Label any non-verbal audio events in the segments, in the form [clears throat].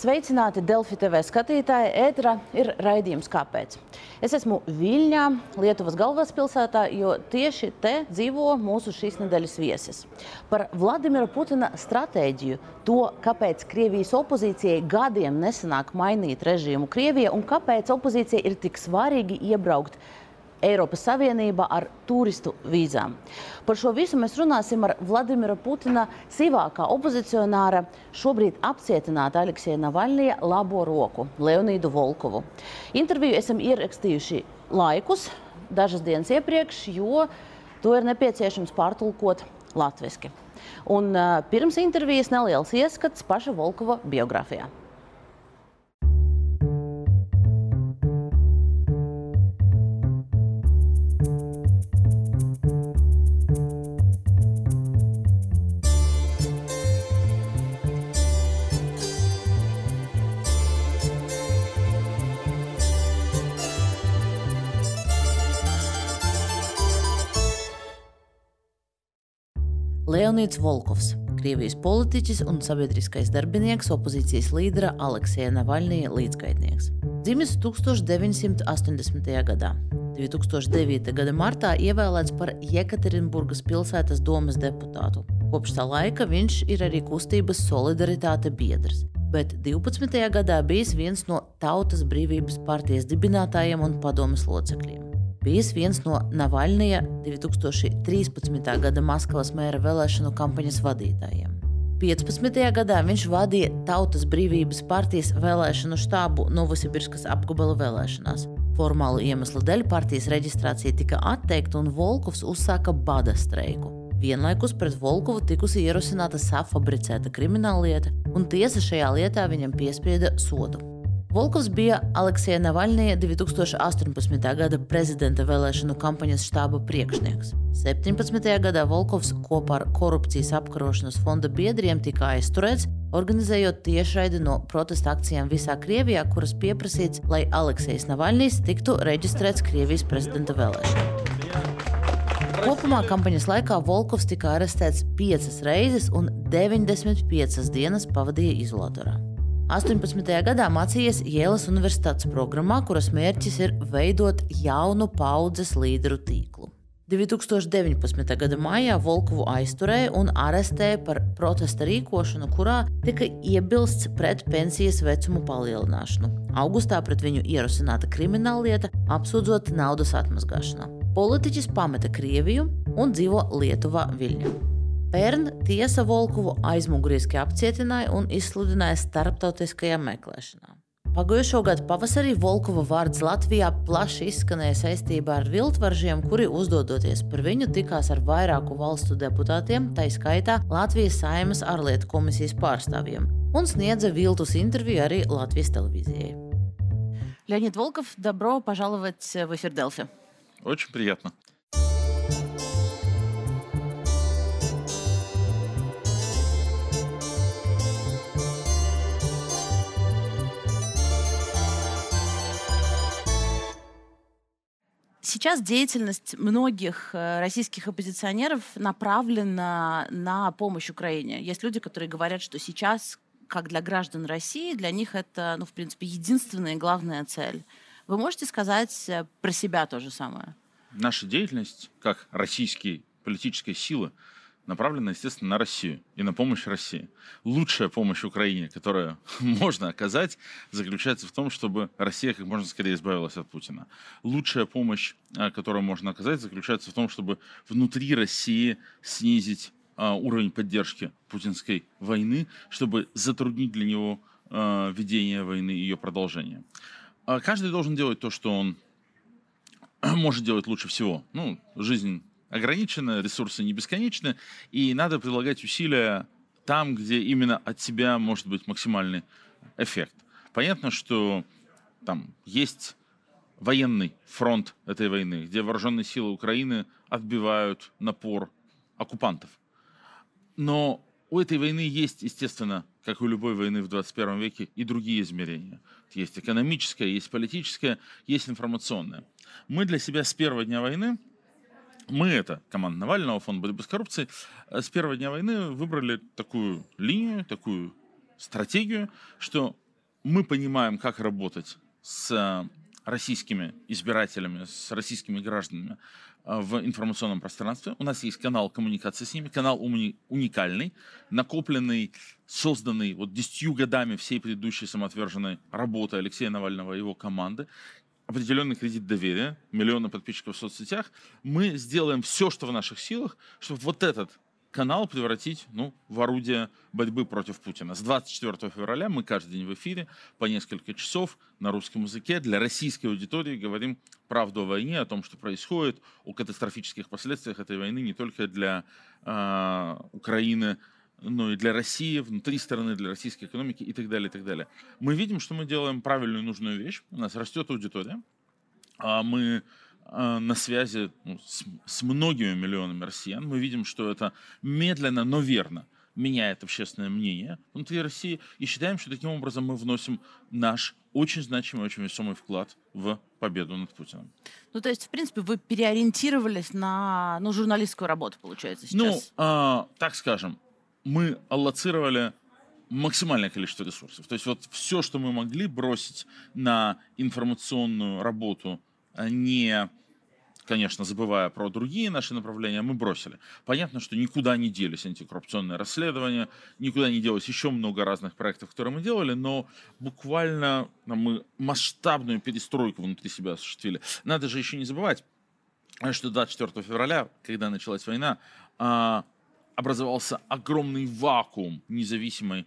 Sveicināti Delfi TV skatītāji. Ēterā ir raidījums Kāpēc? Es esmu Viļņā, Lietuvas galvaspilsētā, jo tieši te dzīvo mūsu šīs nedēļas viesis. Par Vladimira Putina stratēģiju, to, kāpēc Krievijas opozīcijai gadiem nesanāk mainīt režīmu Krievijā un kāpēc opozīcijai ir tik svarīgi iebraukt Eiropas Savienība ar turistu vīzām. Par šo visu mēs runāsim ar Vladimira Putina sīvākā opozicionāra, šobrīd apcietināta Aleksija Navaļnija labo roku Leonīdu Volkovu. Interviju esam ierakstījuši laikus, dažas dienas iepriekš, jo to ir nepieciešams pārtulkot latviski. Un uh, pirms intervijas neliels ieskats paša Volkova biogrāfijā. Leonīds Volkovs, Krievijas politiķis un sabiedriskais darbinieks, opozīcijas līdera Aleksija Navaļnija līdzgaitnieks. Dzimis 1980. gadā. 2009. gada martā ievēlēts par Jekaterinburgas pilsētas domas deputātu. Kopš tā laika viņš ir arī kustības solidaritāte biedrs, bet 12. gadā bijis viens no Tautas brīvības partijas dibinātājiem un padomas locekļiem bijis viens no Navaļnija 2013. gada Maskavas mēra vēlēšanu kampaņas vadītājiem. 15. gadā viņš vadīja Tautas brīvības partijas vēlēšanu štābu Novosibirskas apgabala vēlēšanās. Formālu iemeslu dēļ partijas reģistrācija tika atteikta un Volkovs uzsāka bada streiku. Vienlaikus pret Volkovu tikusi ierosināta safabricēta krimināllieta, un tiesa šajā lietā viņam piesprieda sodu. Volkovs bija Aleksija Navaļnija 2018. gada prezidenta vēlēšanu kampaņas štāba priekšnieks. 17. gadā Volkovs kopā ar korupcijas apkarošanas fonda biedriem tika aizturēts, organizējot tiešraidi no protesta akcijām visā Krievijā, kuras pieprasīts, lai Aleksijs Navaļnijs tiktu reģistrēts Krievijas prezidenta vēlēšanā. Kopumā kampaņas laikā Volkovs tika arestēts piecas reizes un 95 dienas pavadīja izolatorā. 18. gadā mācījies Jēlas Universitātes programmā, kuras mērķis ir veidot jaunu paudzes līderu tīklu. 2019. gada maijā Volkovu aizturēja un arestēja par protesta rīkošanu, kurā tika iebilsts pret pensijas vecumu palielināšanu. Augustā pret viņu ierosināta krimināllieta, apsūdzot naudas atmazgāšanā. Politiķis pameta Krieviju un dzīvo Lietuvā Viļņā. Pērn tiesa Volkovu aizmuguriski apcietināja un izsludināja starptautiskajā meklēšanā. Pagājušo gadu pavasarī Volkova vārds Latvijā plaši izskanēja saistībā ar viltvaržiem, kuri uzdodoties par viņu tikās ar vairāku valstu deputātiem, tā skaitā Latvijas Saimas ārlietu komisijas pārstāvjiem, un sniedza viltus interviju arī Latvijas televīzijai. Леонид Волков, добро пожаловать в эфир Делфи. Очень приятно. Сейчас деятельность многих э, российских оппозиционеров направлена на помощь Украине. Есть люди, которые говорят, что сейчас, как для граждан России, для них это, ну, в принципе, единственная и главная цель. Вы можете сказать э, про себя то же самое? Наша деятельность, как российские политическая сила, направлена, естественно, на Россию и на помощь России. Лучшая помощь Украине, которую [laughs] можно оказать, заключается в том, чтобы Россия как можно скорее избавилась от Путина. Лучшая помощь, а, которую можно оказать, заключается в том, чтобы внутри России снизить а, уровень поддержки путинской войны, чтобы затруднить для него а, ведение войны и ее продолжение. Каждый должен делать то, что он [clears throat] может делать лучше всего. Ну, жизнь ограничено, ресурсы не бесконечны, и надо прилагать усилия там, где именно от себя может быть максимальный эффект. Понятно, что там есть военный фронт этой войны, где вооруженные силы Украины отбивают напор оккупантов. Но у этой войны есть, естественно, как у любой войны в 21 веке, и другие измерения. Есть экономическое, есть политическое, есть информационное. Мы для себя с первого дня войны мы, это команда Навального, фонд борьбы с коррупцией, э, с первого дня войны выбрали такую линию, такую стратегию, что мы понимаем, как работать с российскими избирателями, с российскими гражданами э, в информационном пространстве. У нас есть канал коммуникации с ними, канал уни- уникальный, накопленный, созданный вот десятью годами всей предыдущей самоотверженной работы Алексея Навального и его команды определенный кредит доверия, миллионы подписчиков в соцсетях, мы сделаем все, что в наших силах, чтобы вот этот канал превратить ну, в орудие борьбы против Путина. С 24 февраля мы каждый день в эфире по несколько часов на русском языке для российской аудитории говорим правду о войне, о том, что происходит, о катастрофических последствиях этой войны не только для э, Украины, но и для России, внутри страны, для российской экономики и так далее, и так далее. Мы видим, что мы делаем правильную и нужную вещь. У нас растет аудитория. а Мы а, на связи ну, с, с многими миллионами россиян. Мы видим, что это медленно, но верно меняет общественное мнение внутри России и считаем, что таким образом мы вносим наш очень значимый, очень весомый вклад в победу над Путиным. Ну, то есть, в принципе, вы переориентировались на ну, журналистскую работу, получается, сейчас? Ну, э, так скажем, мы аллоцировали максимальное количество ресурсов. То есть вот все, что мы могли бросить на информационную работу, а не, конечно, забывая про другие наши направления, мы бросили. Понятно, что никуда не делись антикоррупционные расследования, никуда не делось еще много разных проектов, которые мы делали, но буквально мы масштабную перестройку внутри себя осуществили. Надо же еще не забывать, что 24 февраля, когда началась война, а, образовался огромный вакуум независимой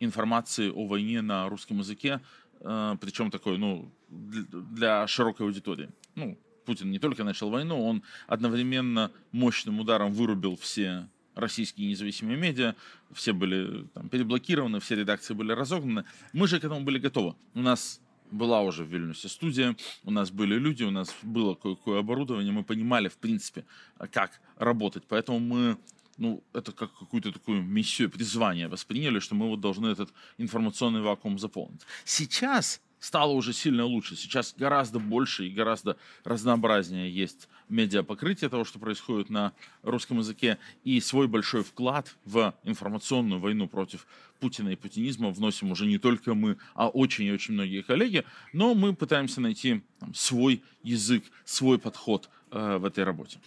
информации о войне на русском языке, э, причем такой, ну, для широкой аудитории. Ну, Путин не только начал войну, он одновременно мощным ударом вырубил все российские независимые медиа, все были там, переблокированы, все редакции были разогнаны. Мы же к этому были готовы. У нас была уже в Вильнюсе студия, у нас были люди, у нас было кое-какое оборудование, мы понимали, в принципе, как работать. Поэтому мы ну, это как какую-то такую миссию, призвание восприняли, что мы вот должны этот информационный вакуум заполнить. Сейчас стало уже сильно лучше. Сейчас гораздо больше и гораздо разнообразнее есть медиапокрытие того, что происходит на русском языке, и свой большой вклад в информационную войну против Путина и путинизма вносим уже не только мы, а очень и очень многие коллеги, но мы пытаемся найти там, свой язык, свой подход э, в этой работе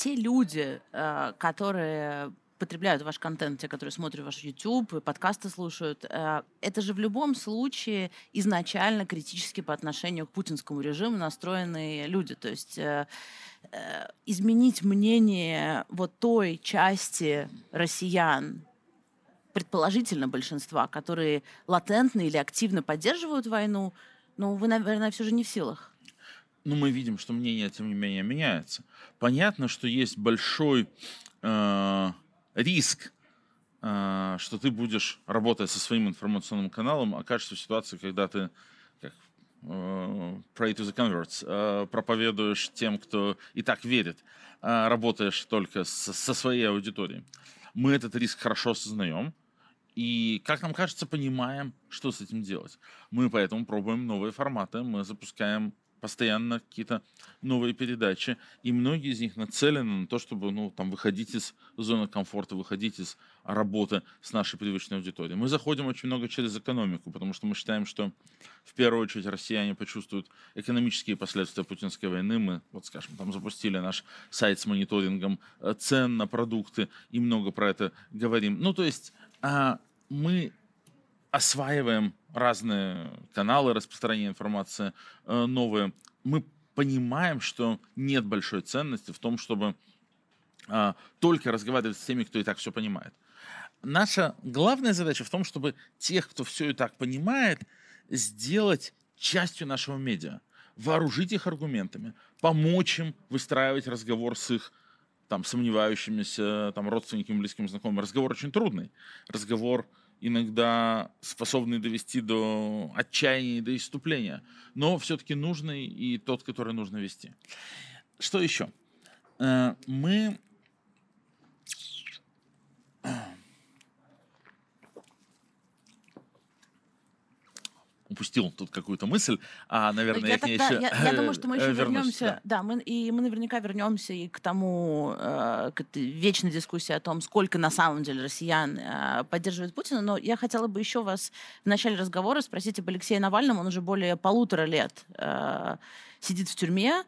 те люди, э, которые потребляют ваш контент, те, которые смотрят ваш YouTube, подкасты слушают, э, это же в любом случае изначально критически по отношению к путинскому режиму настроенные люди. То есть э, изменить мнение вот той части россиян, предположительно большинства, которые латентно или активно поддерживают войну, ну, вы, наверное, все же не в силах ну, мы видим, что мнение, тем не менее, меняется. Понятно, что есть большой э, риск, э, что ты будешь работать со своим информационным каналом, окажешься в ситуации, когда ты как, э, pray to the converts, э, проповедуешь тем, кто и так верит, э, работаешь только с, со своей аудиторией. Мы этот риск хорошо осознаем, и, как нам кажется, понимаем, что с этим делать. Мы поэтому пробуем новые форматы, мы запускаем постоянно какие-то новые передачи, и многие из них нацелены на то, чтобы ну, там, выходить из зоны комфорта, выходить из работы с нашей привычной аудиторией. Мы заходим очень много через экономику, потому что мы считаем, что в первую очередь россияне почувствуют экономические последствия путинской войны. Мы, вот скажем, там запустили наш сайт с мониторингом э, цен на продукты и много про это говорим. Ну, то есть а, мы осваиваем разные каналы распространения информации э, новые, мы понимаем, что нет большой ценности в том, чтобы а, только разговаривать с теми, кто и так все понимает. Наша главная задача в том, чтобы тех, кто все и так понимает, сделать частью нашего медиа, вооружить их аргументами, помочь им выстраивать разговор с их там, сомневающимися там, родственниками, близкими, знакомыми. Разговор очень трудный. Разговор иногда способный довести до отчаяния до иступления, но все-таки нужный и тот, который нужно вести. Что еще? Э, мы упустил тут какую-то мысль, а, наверное, я, я, тогда, еще я, я думаю, что мы еще вернусь. вернемся, Да. да, мы, и мы наверняка вернемся и к тому, э, к этой вечной дискуссии о том, сколько на самом деле россиян э, поддерживает Путина, но я хотела бы еще вас в начале разговора спросить об Алексее Навальном, он уже более полутора лет э, сидит в тюрьме, э,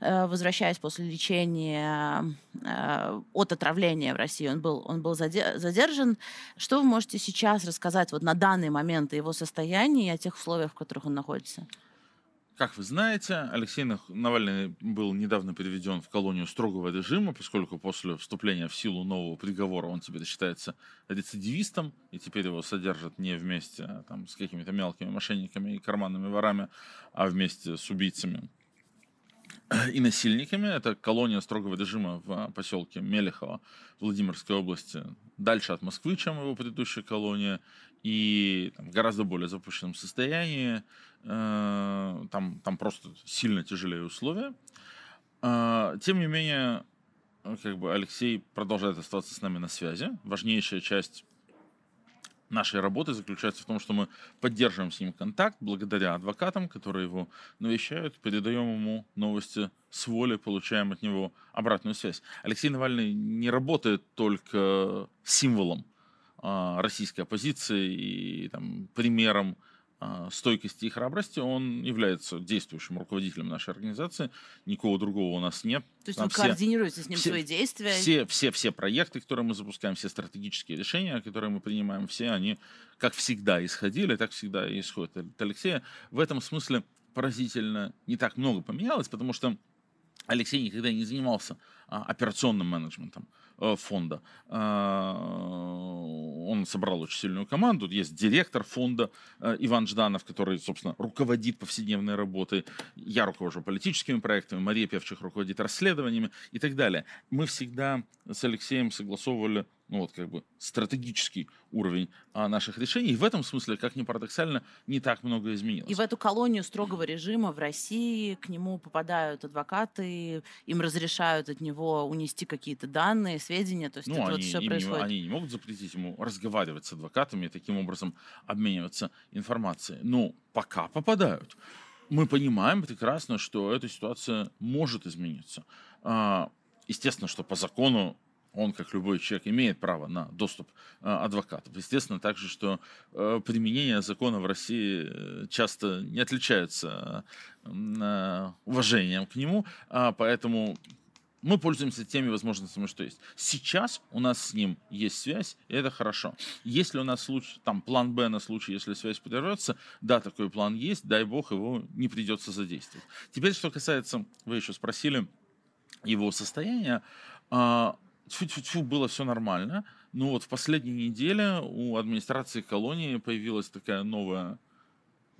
возвращаясь после лечения э, от отравления в России, он был, он был заде- задержан. Что вы можете сейчас рассказать вот на данный момент о его состоянии и о тех условиях, в которых он находится? Как вы знаете, Алексей Навальный был недавно переведен в колонию строгого режима, поскольку после вступления в силу нового приговора он теперь считается рецидивистом, и теперь его содержат не вместе а, там, с какими-то мелкими мошенниками и карманными ворами, а вместе с убийцами [clears throat] и насильниками. Это колония строгого режима в поселке Мелехово Владимирской области, дальше от Москвы, чем его предыдущая колония, и в гораздо более запущенном состоянии. Э, Там, там просто сильно тяжелее условия. Э, Тем не менее, э, как бы Алексей продолжает оставаться с нами на связи. Важнейшая часть нашей работы заключается в том, что мы поддерживаем с ним контакт благодаря адвокатам, которые его навещают, передаем ему новости с воли, получаем от него обратную связь. Алексей Навальный не работает только символом а, российской оппозиции и там, примером стойкости и храбрости, он является действующим руководителем нашей организации. Никого другого у нас нет. То есть Там вы все- координируете с ним все- свои действия? все, все, все проекты, которые мы запускаем, все стратегические решения, которые мы принимаем, все они, как всегда, исходили, так всегда и исходят от Алексея. В этом смысле поразительно не так много поменялось, потому что Алексей никогда не занимался а, операционным менеджментом фонда. А, Он собрал очень сильную команду. Есть директор фонда э, Иван Жданов, который, собственно, руководит повседневной работой. Я руковожу политическими проектами, Мария Певчих руководит расследованиями и так далее. Мы всегда с Алексеем согласовывали ну вот как бы стратегический уровень а, наших решений. И в этом смысле, как ни парадоксально, не так много изменилось. И в эту колонию строгого режима в России к нему попадают адвокаты, им разрешают от него унести какие-то данные, сведения, то есть Ну, это они, вот все им не- происходит. они не могут запретить ему разговаривать с адвокатами и таким образом обмениваться информацией. Но пока попадают. Мы понимаем прекрасно, что эта ситуация может измениться. А, Естественно, что по закону он, как любой человек, имеет право на доступ а, адвокатов. Естественно, также, что э, применение закона в России э, часто не отличается э, уважением к нему, а, поэтому мы пользуемся теми возможностями, что есть. Сейчас у нас с ним есть связь, и это хорошо. Если у нас случай, там план Б на случай, если связь прервется, да, такой план есть, дай бог, его не придется задействовать. Теперь, что касается, вы еще спросили, его состояния, а, тьфу-тьфу-тьфу, было все нормально, но вот в последней неделе у администрации колонии появилась такая новая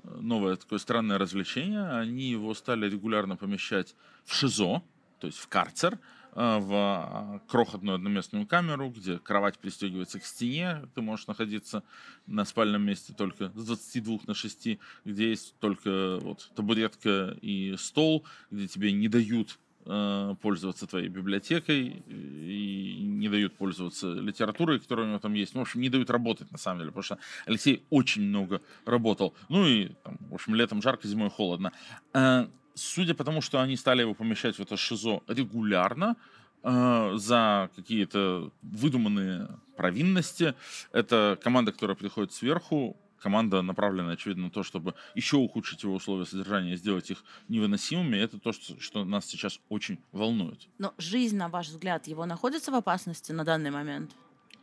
э, новое такое странное развлечение. Они его стали регулярно помещать в ШИЗО, то есть в карцер, э, в крохотную одноместную камеру, где кровать пристегивается к стене, ты можешь находиться на спальном месте только с 22 на 6, где есть только вот табуретка и стол, где тебе не дают пользоваться твоей библиотекой и не дают пользоваться литературой, которая у него там есть. Ну, в общем, не дают работать, на самом деле, потому что Алексей очень много работал. Ну и, там, в общем, летом жарко, зимой холодно. Э, Судя по тому, что они стали его помещать в это ШИЗО регулярно, э, за какие-то выдуманные провинности. Это команда, которая приходит сверху, команда направлена, очевидно, на то, чтобы еще ухудшить его условия содержания, сделать их невыносимыми. Это то, что, что нас сейчас очень волнует. Но жизнь, на ваш взгляд, его находится в опасности на данный момент?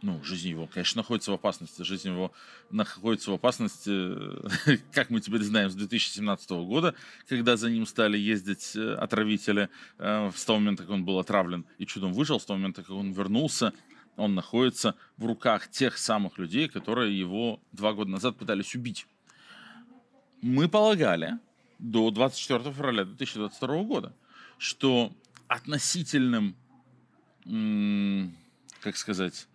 Ну, жизнь его, конечно, находится в опасности. Жизнь его находится в опасности, [laughs] как мы теперь знаем, с 2017 года, когда за ним стали ездить э, отравители. Э, С того момента, как он был отравлен и чудом выжил, с того момента, как он вернулся, он находится в руках тех самых людей, которые его два года назад пытались убить. Мы полагали до 24 февраля 2022 года, что относительным, как сказать,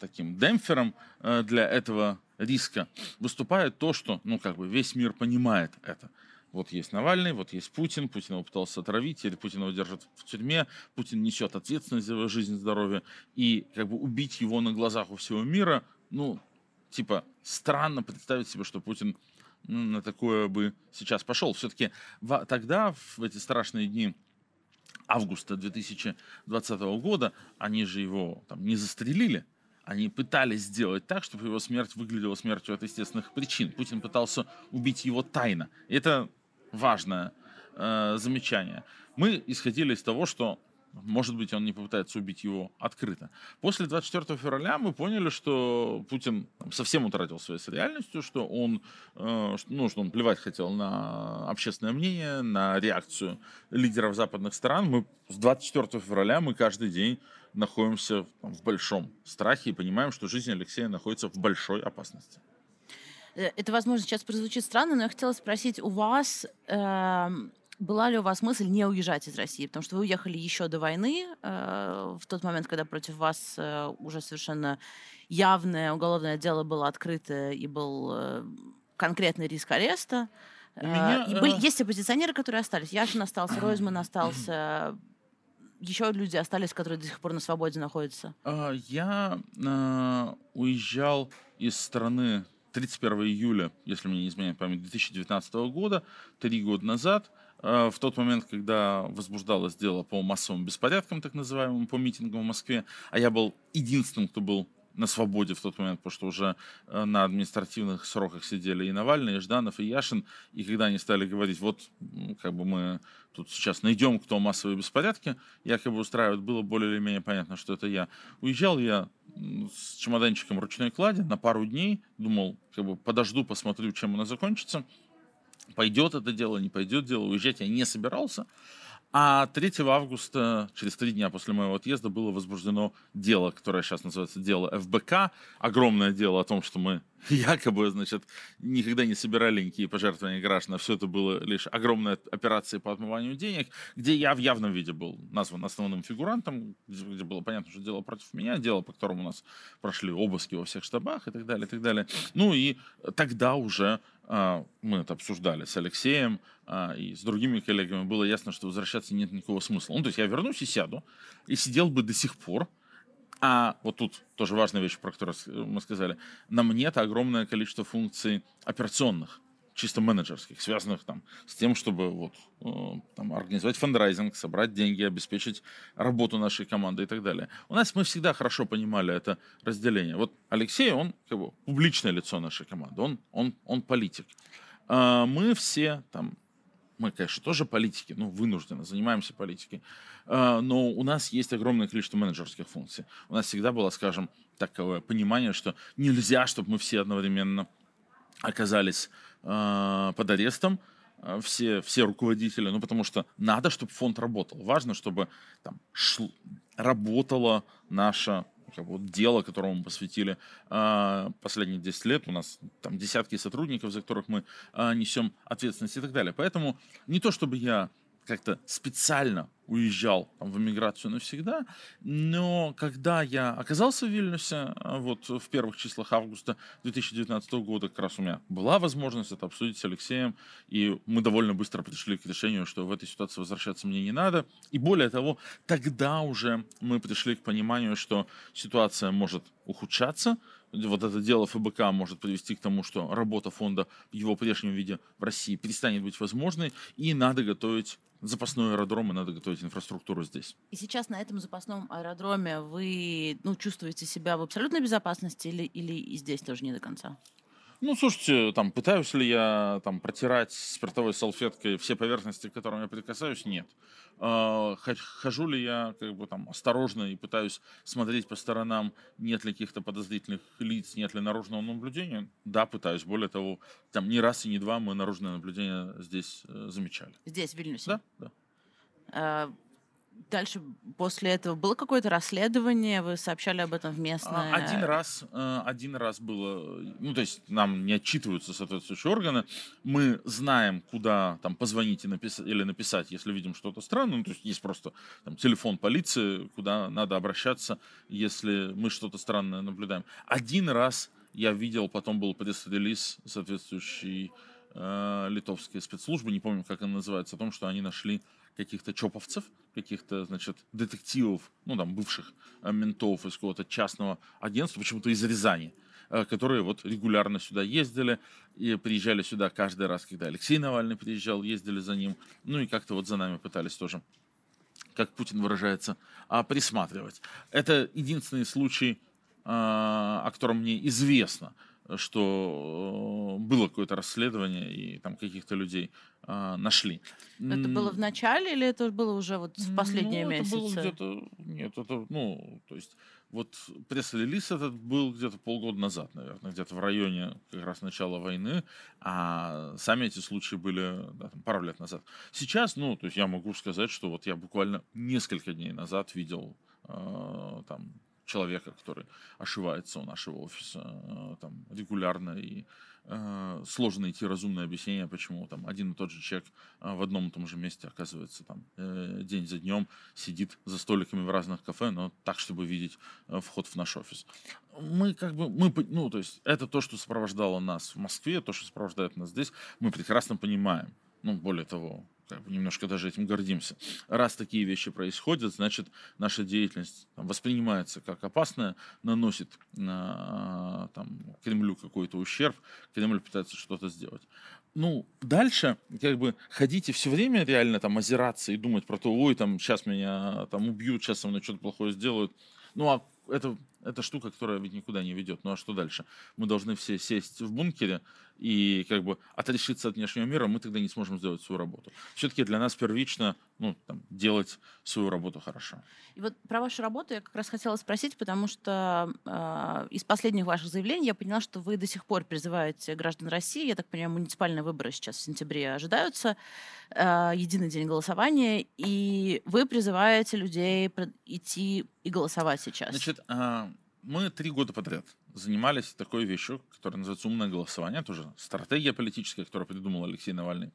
таким демпфером э, для этого риска выступает то, что, ну, как бы весь мир понимает это. Вот есть Навальный, вот есть Путин, Путин его пытался отравить, теперь Путин его держит в тюрьме, Путин несет ответственность за его жизнь и здоровье, и как бы убить его на глазах у всего мира, ну, типа, странно представить себе, что Путин на такое бы сейчас пошел. Все-таки тогда, в эти страшные дни августа 2020 года, они же его там не застрелили, они пытались сделать так, чтобы его смерть выглядела смертью от естественных причин. Путин пытался убить его тайно. Это важное э, замечание. Мы исходили из того, что может быть, он не попытается убить его открыто. После 24 февраля мы поняли, что Путин совсем утратил связь с реальностью, что он, э, ну, что он плевать хотел на общественное мнение, на реакцию лидеров западных стран. Мы с 24 февраля мы каждый день находимся в большом страхе и понимаем, что жизнь Алексея находится в большой опасности. Э, это, возможно, сейчас прозвучит странно, но я хотела спросить у вас, э, была ли у вас мысль не уезжать из России? Потому что вы уехали еще до войны, э, в тот момент, когда против вас э, уже совершенно явное уголовное дело было открыто и был э, конкретный риск ареста. У меня, и были, есть оппозиционеры, которые остались. Яшин остался, [clears throat] Ройзман остался. Еще люди остались, которые до сих пор на свободе находятся. А, я э, уезжал из страны 31 июля, если мне не изменяет память, 2019 года, три года назад. Э, в тот момент, когда возбуждалось дело по массовым беспорядкам, так называемым, по митингам в Москве, а я был единственным, кто был на свободе в тот момент, потому что уже э, на административных сроках сидели и Навальный, и Жданов, и Яшин, и когда они стали говорить, вот, как бы мы тут сейчас найдем, кто массовые беспорядки, якобы устраивают, было более или менее понятно, что это я. Уезжал я с чемоданчиком ручной клади на пару дней, думал, как бы подожду, посмотрю, чем оно закончится, пойдет это дело, не пойдет дело, уезжать я не собирался. А 3 августа, через три дня после моего отъезда, было возбуждено дело, которое сейчас называется дело ФБК. Огромное дело о том, что мы [laughs] якобы, значит, никогда не собирали никакие пожертвования граждан. Все это было лишь огромная операция по отмыванию денег, где я в явном виде был назван основным фигурантом, где было понятно, что дело против меня, дело, по которому у нас прошли обыски во всех штабах и так далее, и так далее. Ну и тогда уже а, мы это обсуждали с Алексеем а, и с другими коллегами, было ясно, что возвращаться нет никакого смысла. Ну, то есть я вернусь и сяду, и сидел бы до сих пор, а вот тут тоже важная вещь, про которую мы сказали, на мне это огромное количество функций операционных чисто менеджерских, связанных там с тем, чтобы вот э, там, организовать фандрайзинг, собрать деньги, обеспечить работу нашей команды и так далее. У нас мы всегда хорошо понимали это разделение. Вот Алексей, он как бы публичное лицо нашей команды, он, он, он политик. А мы все там мы, конечно, тоже политики, ну, вынуждены, занимаемся политикой, а, но у нас есть огромное количество менеджерских функций. У нас всегда было, скажем, такое понимание, что нельзя, чтобы мы все одновременно оказались э, под арестом, э, все, все руководители, ну, потому что надо, чтобы фонд работал. Важно, чтобы там шл, работало наше как бы, дело, которому мы посвятили э, последние 10 лет. У нас там десятки сотрудников, за которых мы э, несем ответственность и так далее. Поэтому не то, чтобы я как-то специально уезжал в эмиграцию навсегда, но когда я оказался в Вильнюсе, а, вот в первых числах августа 2019 года, как раз у меня была возможность это обсудить с Алексеем, и мы довольно быстро пришли к решению, что в этой ситуации возвращаться мне не надо, и более того, тогда уже мы пришли к пониманию, что ситуация может ухудшаться, вот это дело ФБК может привести к тому, что работа фонда в его прежнем виде в России перестанет быть возможной, и надо готовить запасной аэродром, и надо готовить инфраструктуру здесь. И сейчас на этом запасном аэродроме вы ну, чувствуете себя в абсолютной безопасности или, или и здесь тоже не до конца? Ну, слушайте, там, пытаюсь ли я там протирать спиртовой салфеткой все поверхности, к которым я прикасаюсь? Нет. А, хожу ли я как бы там осторожно и пытаюсь смотреть по сторонам, нет ли каких-то подозрительных лиц, нет ли наружного наблюдения? Да, пытаюсь. Более того, там не раз и не два мы наружное наблюдение здесь э, замечали. Здесь, в Вильнюсе? Да, да. А, дальше после этого было какое-то расследование, вы сообщали об этом в местное? Один раз, э, один раз было, ну то есть нам не отчитываются соответствующие органы, мы знаем, куда там позвонить и написать, или написать, если видим что-то странное, ну то есть есть просто там, телефон полиции, куда надо обращаться, если мы что-то странное наблюдаем. Один раз я видел, потом был пресс-релиз соответствующий э, литовские спецслужбы, не помню, как она называется, о том, что они нашли каких-то чоповцев, каких-то, значит, детективов, ну, там, бывших э, ментов из какого-то частного агентства, почему-то из Рязани. э, которые вот регулярно сюда ездили и приезжали сюда каждый раз, когда Алексей Навальный приезжал, ездили за ним, ну и как-то вот за нами пытались тоже как Путин выражается, а, присматривать. Это единственный случай, а, о котором мне известно, что э, было какое-то расследование и там каких-то людей э, нашли. Это было в начале или это было уже вот в последние ну, месяцы? Это было где-то, нет, это, ну, то есть вот пресс-релиз этот был где-то полгода назад, наверное, где-то в районе как раз начала войны, а сами эти случаи были да, там, пару лет назад. Сейчас, ну, то есть я могу сказать, что вот я буквально несколько дней назад видел э, там человека, который ошивается у нашего офиса э, там, регулярно, и э, сложно найти разумное объяснение, почему там один и тот же человек э, в одном и том же месте оказывается там э, день за днем, сидит за столиками в разных кафе, но так, чтобы видеть э, вход в наш офис. Мы как бы, мы, ну, то есть это то, что сопровождало нас в Москве, то, что сопровождает нас здесь, мы прекрасно понимаем. Ну, более того, немножко даже этим гордимся. Раз такие вещи происходят, значит, наша деятельность там, воспринимается как опасная, наносит на, там, Кремлю какой-то ущерб, Кремль пытается что-то сделать. Ну, дальше, как бы, ходите все время реально там озираться и думать про то, ой, там, сейчас меня там убьют, сейчас со мной что-то плохое сделают. Ну, а это, это штука, которая ведь никуда не ведет. Ну а что дальше? Мы должны все сесть в бункере и как бы отрешиться от внешнего мира, мы тогда не сможем сделать свою работу. Все-таки для нас первично ну, там, делать свою работу хорошо. И вот про вашу работу я как раз хотела спросить, потому что э, из последних ваших заявлений я поняла, что вы до сих пор призываете граждан России, я так понимаю, муниципальные выборы сейчас в сентябре ожидаются, э, единый день голосования, и вы призываете людей идти и голосовать сейчас. Значит, э, мы три года подряд занимались такой вещью, которая называется умное голосование, тоже стратегия политическая, которую придумал Алексей Навальный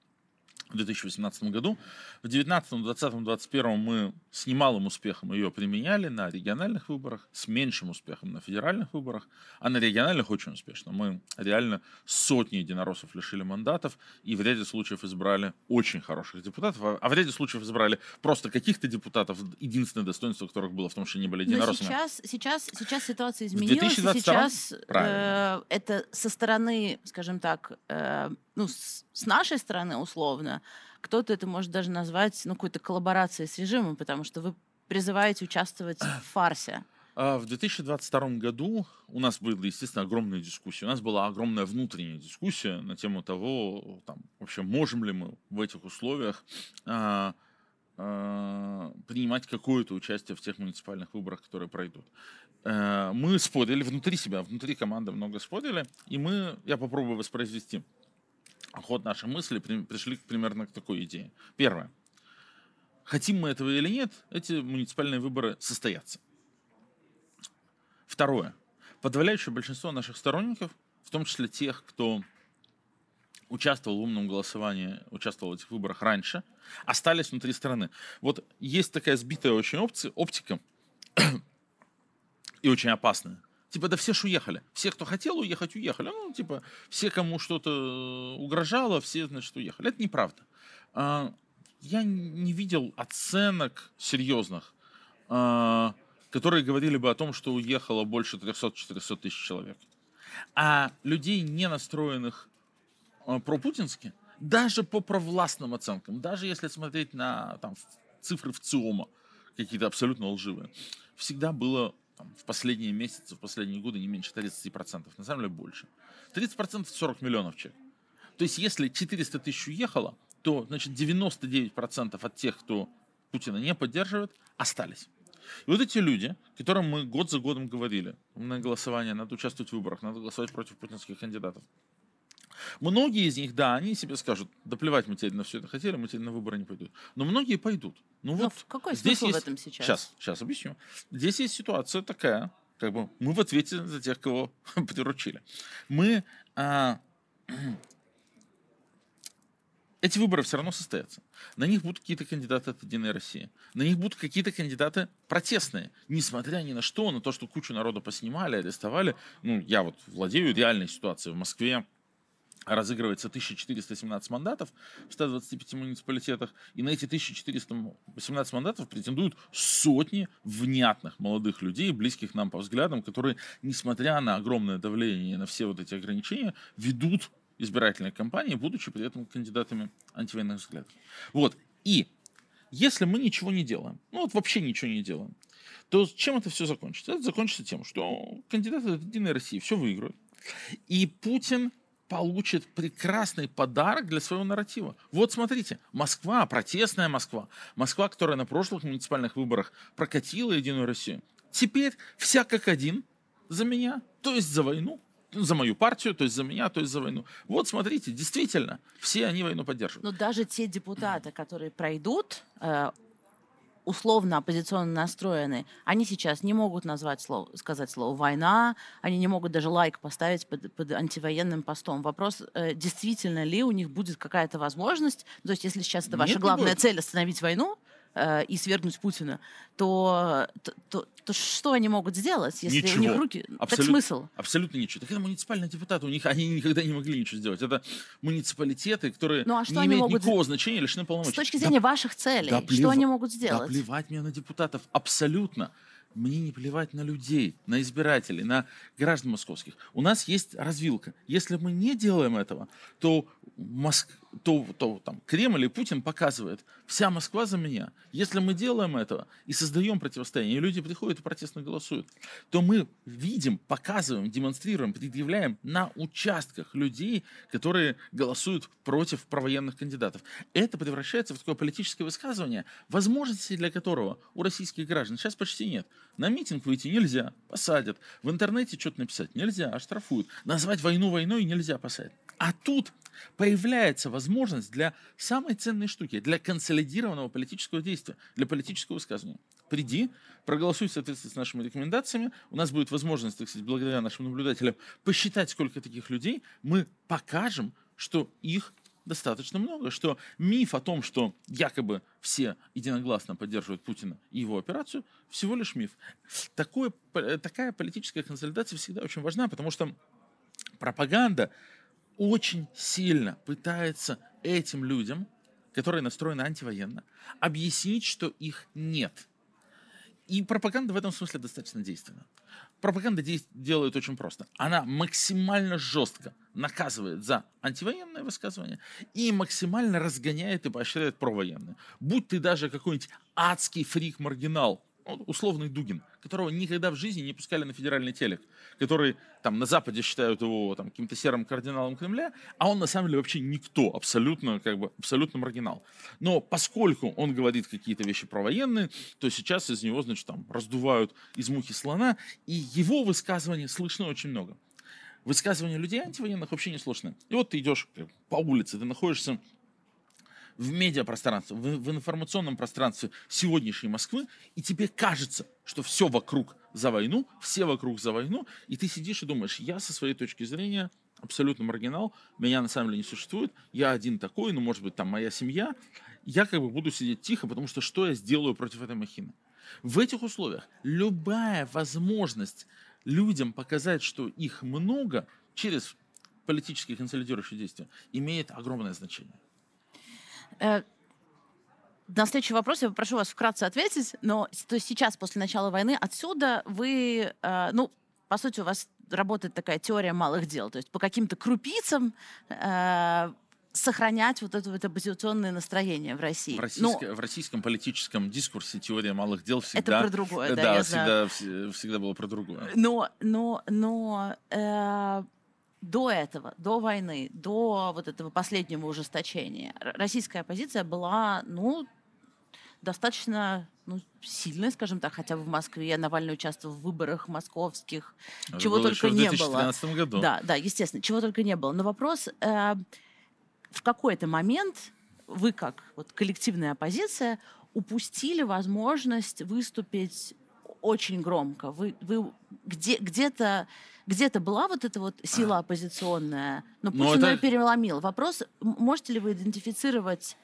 в 2018 году. В 2019, 2020, 2021 мы с немалым успехом ее применяли на региональных выборах, с меньшим успехом на федеральных выборах, а на региональных очень успешно. Мы реально сотни единороссов лишили мандатов и в ряде случаев избрали очень хороших депутатов, а, а в ряде случаев избрали просто каких-то депутатов, единственное достоинство которых было в том, что они были единороссами. Но сейчас, сейчас, сейчас ситуация изменилась, и сейчас э, это со стороны, скажем так, э, ну, с, с нашей стороны условно, кто-то это может даже назвать ну, какой-то коллаборацией с режимом, потому что вы призываете участвовать в фарсе. А, в 2022 году у нас были, естественно, огромные дискуссии. У нас была огромная внутренняя дискуссия на тему того, там, вообще можем ли мы в этих условиях а, а, принимать какое-то участие в тех муниципальных выборах, которые пройдут. А, мы спорили внутри себя, внутри команды много спорили, и мы, я попробую воспроизвести ход нашей мысли пришли примерно к такой идее. Первое. Хотим мы этого или нет, эти муниципальные выборы состоятся. Второе. Подавляющее большинство наших сторонников, в том числе тех, кто участвовал в умном голосовании, участвовал в этих выборах раньше, остались внутри страны. Вот есть такая сбитая очень опция, оптика, [coughs] и очень опасная. Типа, да все ж уехали. Все, кто хотел уехать, уехали. Ну, типа, все, кому что-то угрожало, все, значит, уехали. Это неправда. А, я не видел оценок серьезных, а, которые говорили бы о том, что уехало больше 300-400 тысяч человек. А людей, не настроенных а, пропутински, даже по провластным оценкам, даже если смотреть на там, цифры в ЦИОМа, какие-то абсолютно лживые, всегда было там, в последние месяцы, в последние годы не меньше 30%, на самом деле больше. 30% 40 миллионов человек. То есть если 400 тысяч уехало, то значит 99% от тех, кто Путина не поддерживает, остались. И вот эти люди, которым мы год за годом говорили, на голосование, надо участвовать в выборах, надо голосовать против путинских кандидатов, Многие из них, да, они себе скажут, да плевать, мы теперь на все это хотели, мы теперь на выборы не пойдут. Но многие пойдут. Ну Но вот какой здесь есть... в этом сейчас? Сейчас, сейчас объясню. Здесь есть ситуация такая, как бы мы в ответе за тех, кого [laughs] приручили. Мы а, [clears throat] эти выборы все равно состоятся. На них будут какие-то кандидаты от Единой России. На них будут какие-то кандидаты протестные. Несмотря ни на что, на то, что кучу народа поснимали, арестовали. Ну, я вот владею реальной ситуацией в Москве разыгрывается 1417 мандатов в 125 муниципалитетах, и на эти 1418 мандатов претендуют сотни внятных молодых людей, близких нам по взглядам, которые, несмотря на огромное давление на все вот эти ограничения, ведут избирательные кампании, будучи при этом кандидатами антивоенных взглядов. Вот. И если мы ничего не делаем, ну вот вообще ничего не делаем, то чем это все закончится? Это закончится тем, что кандидаты от Единой России все выиграют. И Путин получит прекрасный подарок для своего нарратива. Вот смотрите, Москва, протестная Москва, Москва, которая на прошлых муниципальных выборах прокатила Единую Россию, теперь вся как один за меня, то есть за войну, за мою партию, то есть за меня, то есть за войну. Вот смотрите, действительно, все они войну поддерживают. Но даже те депутаты, которые пройдут, э, условно оппозиционно настроены, они сейчас не могут назвать слово, сказать слово «война», они не могут даже лайк поставить под, под антивоенным постом. Вопрос, э, действительно ли у них будет какая-то возможность, то есть если сейчас это ваша Нет, главная цель остановить войну, э, и свергнуть Путина, то, то, то, то что они могут сделать, если ничего. у них руки... Абсолют, так смысл? Абсолютно ничего. Так это муниципальные депутаты, у них они никогда не могли ничего сделать. Это муниципалитеты, которые ну, а что не имеют могут... никакого значения, лишены полномочий. С точки зрения да, ваших целей, да, что они могут сделать? Да плевать мне на депутатов, абсолютно мне не плевать на людей, на избирателей, на граждан московских. У нас есть развилка. Если мы не делаем этого, то, Моск... то, то там, Кремль и Путин показывают, вся Москва за меня. Если мы делаем этого и создаем противостояние, и люди приходят и протестно голосуют, то мы видим, показываем, демонстрируем, предъявляем на участках людей, которые голосуют против провоенных кандидатов. Это превращается в такое политическое высказывание, возможности для которого у российских граждан сейчас почти нет. На митинг выйти нельзя, посадят. В интернете что-то написать нельзя, оштрафуют. Назвать войну войной нельзя, посадят. А тут появляется возможность для самой ценной штуки, для консолидированного политического действия, для политического высказывания. Приди, проголосуй в соответствии с нашими рекомендациями. У нас будет возможность, так сказать, благодаря нашим наблюдателям, посчитать, сколько таких людей. Мы покажем, что их достаточно много, что миф о том, что якобы все единогласно поддерживают Путина и его операцию, всего лишь миф. Такое, такая политическая консолидация всегда очень важна, потому что пропаганда очень сильно пытается этим людям, которые настроены антивоенно, объяснить, что их нет. И пропаганда в этом смысле достаточно действенна. Пропаганда делает очень просто. Она максимально жестко наказывает за антивоенное высказывание и максимально разгоняет и поощряет провоенное. Будь ты даже какой-нибудь адский фрик-маргинал, условный Дугин, которого никогда в жизни не пускали на федеральный телек, который там на Западе считают его там каким-то серым кардиналом Кремля, а он на самом деле вообще никто, абсолютно как бы абсолютно маргинал. Но поскольку он говорит какие-то вещи про военные, то сейчас из него значит там раздувают из мухи слона, и его высказывания слышно очень много. Высказывания людей антивоенных вообще не слышны. И вот ты идешь по улице, ты находишься в медиапространстве, в, в информационном пространстве сегодняшней Москвы, и тебе кажется, что все вокруг за войну, все вокруг за войну, и ты сидишь и думаешь, я со своей точки зрения абсолютно маргинал, меня на самом деле не существует, я один такой, ну, может быть, там моя семья, я как бы буду сидеть тихо, потому что что я сделаю против этой махины? В этих условиях любая возможность людям показать, что их много через политические консолидирующие действия, имеет огромное значение. Э, на следующий вопрос я попрошу вас вкратце ответить, но то есть сейчас, после начала войны, отсюда вы, э, ну, по сути, у вас работает такая теория малых дел, то есть по каким-то крупицам э, сохранять вот это вот оппозиционное настроение в России. В, российско, Но... в российском политическом дискурсе теория малых дел всегда... Это про другое, да, да я всегда, знаю. всегда было про другое. Но, но, но э, до этого, до войны, до вот этого последнего ужесточения, российская оппозиция была, ну, достаточно ну, сильной, скажем так, хотя бы в Москве. Навальный участвовал в выборах московских, Это чего было только не было. году. Да, да, естественно, чего только не было. Но вопрос, э, в какой-то момент вы, как вот коллективная оппозиция, упустили возможность выступить очень громко. Вы, вы где, где-то где-то была вот эта вот сила оппозиционная, но ну, Путин это... ее переломил. Вопрос, можете ли вы идентифицировать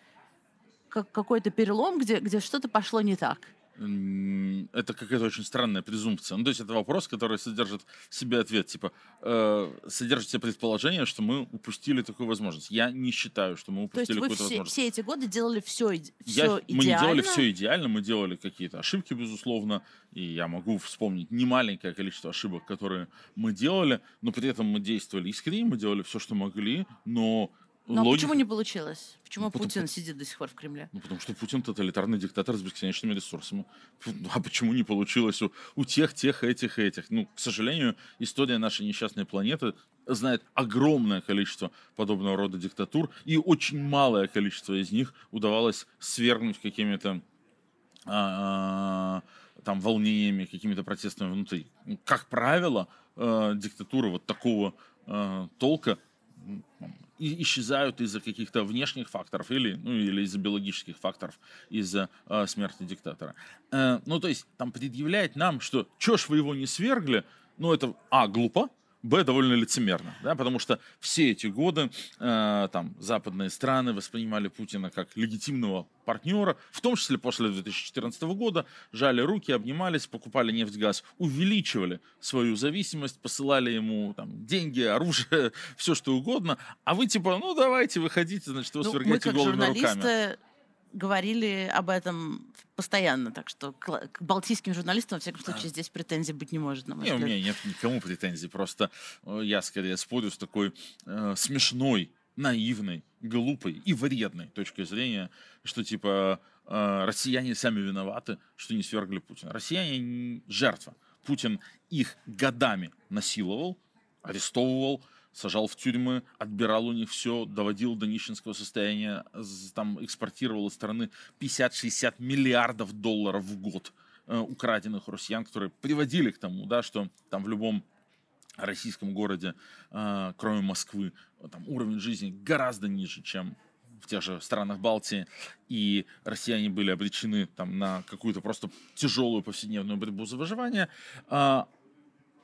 как какой-то перелом, где, где что-то пошло не так? Это какая-то очень странная презумпция. Ну, то есть это вопрос, который содержит в себе ответ, типа, э, содержит в себе предположение, что мы упустили такую возможность. Я не считаю, что мы упустили какую-то возможность. все эти годы делали все, все я, идеально? Мы не делали все идеально, мы делали какие-то ошибки, безусловно, и я могу вспомнить немаленькое количество ошибок, которые мы делали, но при этом мы действовали искренне, мы делали все, что могли, но ну, а почему не получилось? Почему ну, потому, Путин сидит до сих пор в Кремле? Ну, потому что Путин тоталитарный диктатор с бесконечными ресурсами. А почему не получилось у, у тех, тех, этих, этих? Ну, к сожалению, история нашей несчастной планеты знает огромное количество подобного рода диктатур, и очень малое количество из них удавалось свергнуть какими-то а, там волнениями, какими-то протестами внутри. Как правило, э, диктатура вот такого э, исчезают из-за каких-то внешних факторов или, ну, или из-за биологических факторов, из-за э, смерти диктатора. Э, ну, то есть там предъявлять нам, что чё ж вы его не свергли, ну, это, а, глупо, Б, довольно лицемерно, да, потому что все эти годы э, там западные страны воспринимали Путина как легитимного партнера, в том числе после 2014 года, жали руки, обнимались, покупали нефть, газ, увеличивали свою зависимость, посылали ему там деньги, оружие, [laughs] все что угодно, а вы типа, ну давайте, выходите, значит, вы ну, свергайте голыми руками говорили об этом постоянно, так что к, к балтийским журналистам, во всяком случае, здесь претензий быть не может, на мой не, у меня нет никому претензий, просто э, я скорее спорю с такой э, смешной, наивной, глупой и вредной точкой зрения, что типа э, россияне сами виноваты, что не свергли Путина. Россияне жертва. Путин их годами насиловал, арестовывал, сажал в тюрьмы, отбирал у них все, доводил до нищенского состояния, там экспортировал из страны 50-60 миллиардов долларов в год э, украденных россиян, которые приводили к тому, да, что там в любом российском городе, э, кроме Москвы, там уровень жизни гораздо ниже, чем в тех же странах Балтии, и россияне были обречены там, на какую-то просто тяжелую повседневную борьбу за выживание. А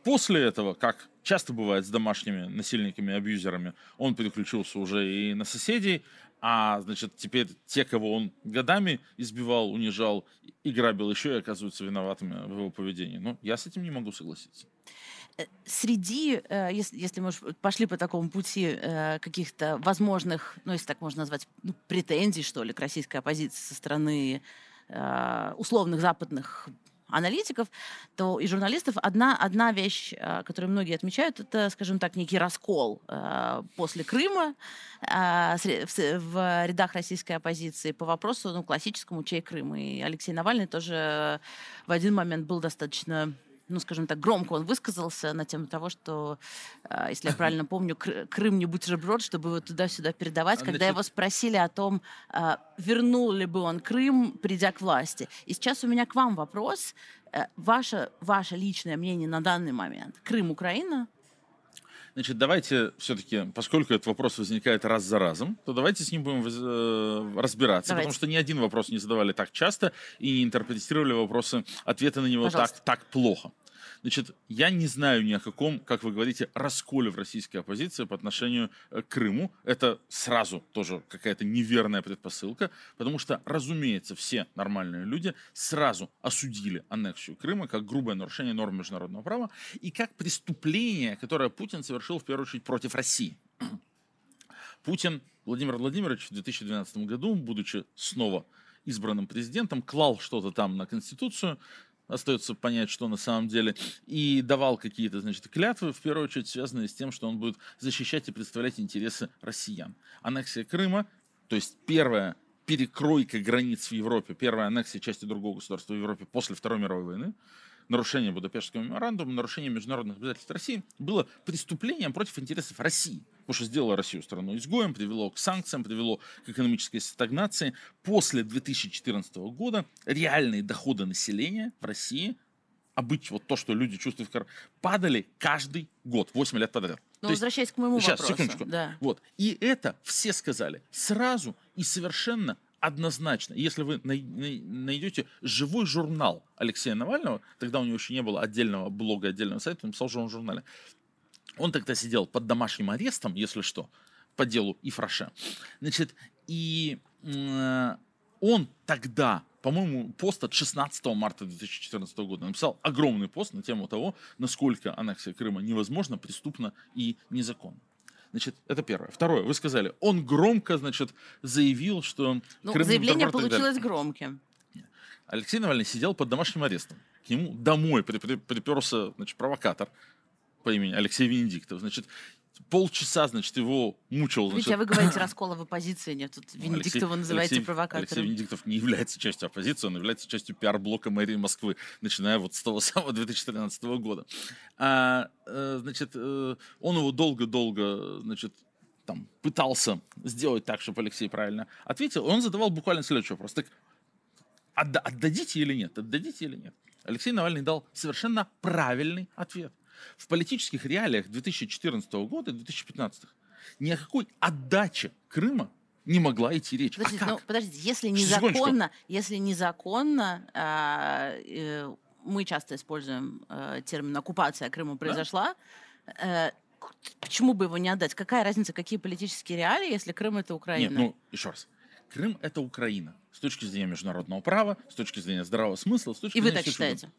После этого, как часто бывает с домашними насильниками, абьюзерами, он переключился уже и на соседей, а, значит, теперь те, кого он годами избивал, унижал и грабил, еще и оказываются виноватыми в его поведении. Ну, я с этим не могу согласиться. Э, среди, э, если, если мы пошли по такому пути э, каких-то возможных, ну, если так можно назвать, ну, претензий, что ли, к российской оппозиции со стороны условных западных аналитиков, то и журналистов одна, одна вещь, э, которую многие отмечают, это, скажем так, некий раскол э, после Крыма э, в рядах российской оппозиции по вопросу ну, классическому «Чей Крым?». И Алексей Навальный тоже в один момент был достаточно ну, скажем так, громко он высказался на тему того, что, а, если я правильно помню, Крым не бутерброд, чтобы его туда-сюда передавать, когда его спросили о том, а, вернул ли бы он Крым, придя к власти. И сейчас у меня к вам вопрос. Э, ваше, ваше личное мнение на данный момент. Крым, Украина? Значит, давайте все-таки, поскольку этот вопрос возникает раз за разом, то давайте с ним будем э, разбираться, давайте. потому что ни один вопрос не задавали так часто и не интерпретировали вопросы, ответы на него так, так плохо. Значит, я не знаю ни о каком, как вы говорите, расколе в российской оппозиции по отношению э, к Крыму. Это сразу тоже какая-то неверная предпосылка, потому что, разумеется, все нормальные люди сразу осудили аннексию Крыма как грубое нарушение норм международного права и как преступление, которое Путин совершил в первую очередь против России. [clears throat] Путин Владимир Владимирович в 2012 году, будучи снова избранным президентом, клал что-то там на Конституцию, остается понять, что на самом деле, и давал какие-то, значит, клятвы, в первую очередь связанные с тем, что он будет защищать и представлять интересы россиян. Аннексия Крыма, то есть первая перекройка границ в Европе, первая аннексия части другого государства в Европе после Второй мировой войны, нарушение Будапештского меморандума, нарушение международных обязательств России было преступлением против интересов России. Потому что сделало Россию страной изгоем, привело к санкциям, привело к экономической стагнации. После 2014 года реальные доходы населения в России а быть вот то, что люди чувствуют, падали каждый год, 8 лет подряд. Ну, возвращаясь к моему сейчас, вопросу. секундочку. Да. Вот. И это все сказали сразу и совершенно однозначно. Если вы найдете живой журнал Алексея Навального, тогда у него еще не было отдельного блога, отдельного сайта, он писал в журнале. Он тогда сидел под домашним арестом, если что, по делу Ифраше. Значит, и он тогда по-моему, пост от 16 марта 2014 года. Написал огромный пост на тему того, насколько аннексия Крыма невозможна, преступна и незаконна. Значит, это первое. Второе, вы сказали, он громко, значит, заявил, что... Ну, Крым заявление получилось громким. Алексей Навальный сидел под домашним арестом. К нему домой приперся, значит, провокатор по имени Алексей Венедиктов. Значит, полчаса, значит, его мучил. Значит... Видите, а вы говорите раскола в оппозиции, нет, тут Венедиктова Алексей, называете Алексей, провокатором. Алексей Венедиктов не является частью оппозиции, он является частью пиар-блока мэрии Москвы, начиная вот с того [laughs] самого 2013 года. А, э, значит, э, он его долго-долго, значит, там, пытался сделать так, чтобы Алексей правильно ответил, он задавал буквально следующий вопрос. Так, отда- отдадите или нет? Отдадите или нет? Алексей Навальный дал совершенно правильный ответ в политических реалиях 2014 года, 2015 ни о какой отдаче Крыма не могла идти речь. А подождите, а ну, подождите если незаконно, если незаконно, э, э, мы часто используем э, термин оккупация Крыма произошла, да? э, почему бы его не отдать? Какая разница, какие политические реалии, если Крым это Украина? Нет, ну еще раз. Крым это Украина с точки зрения международного права, с точки зрения здравого смысла, с точки И зрения... И вы так считаете? Чего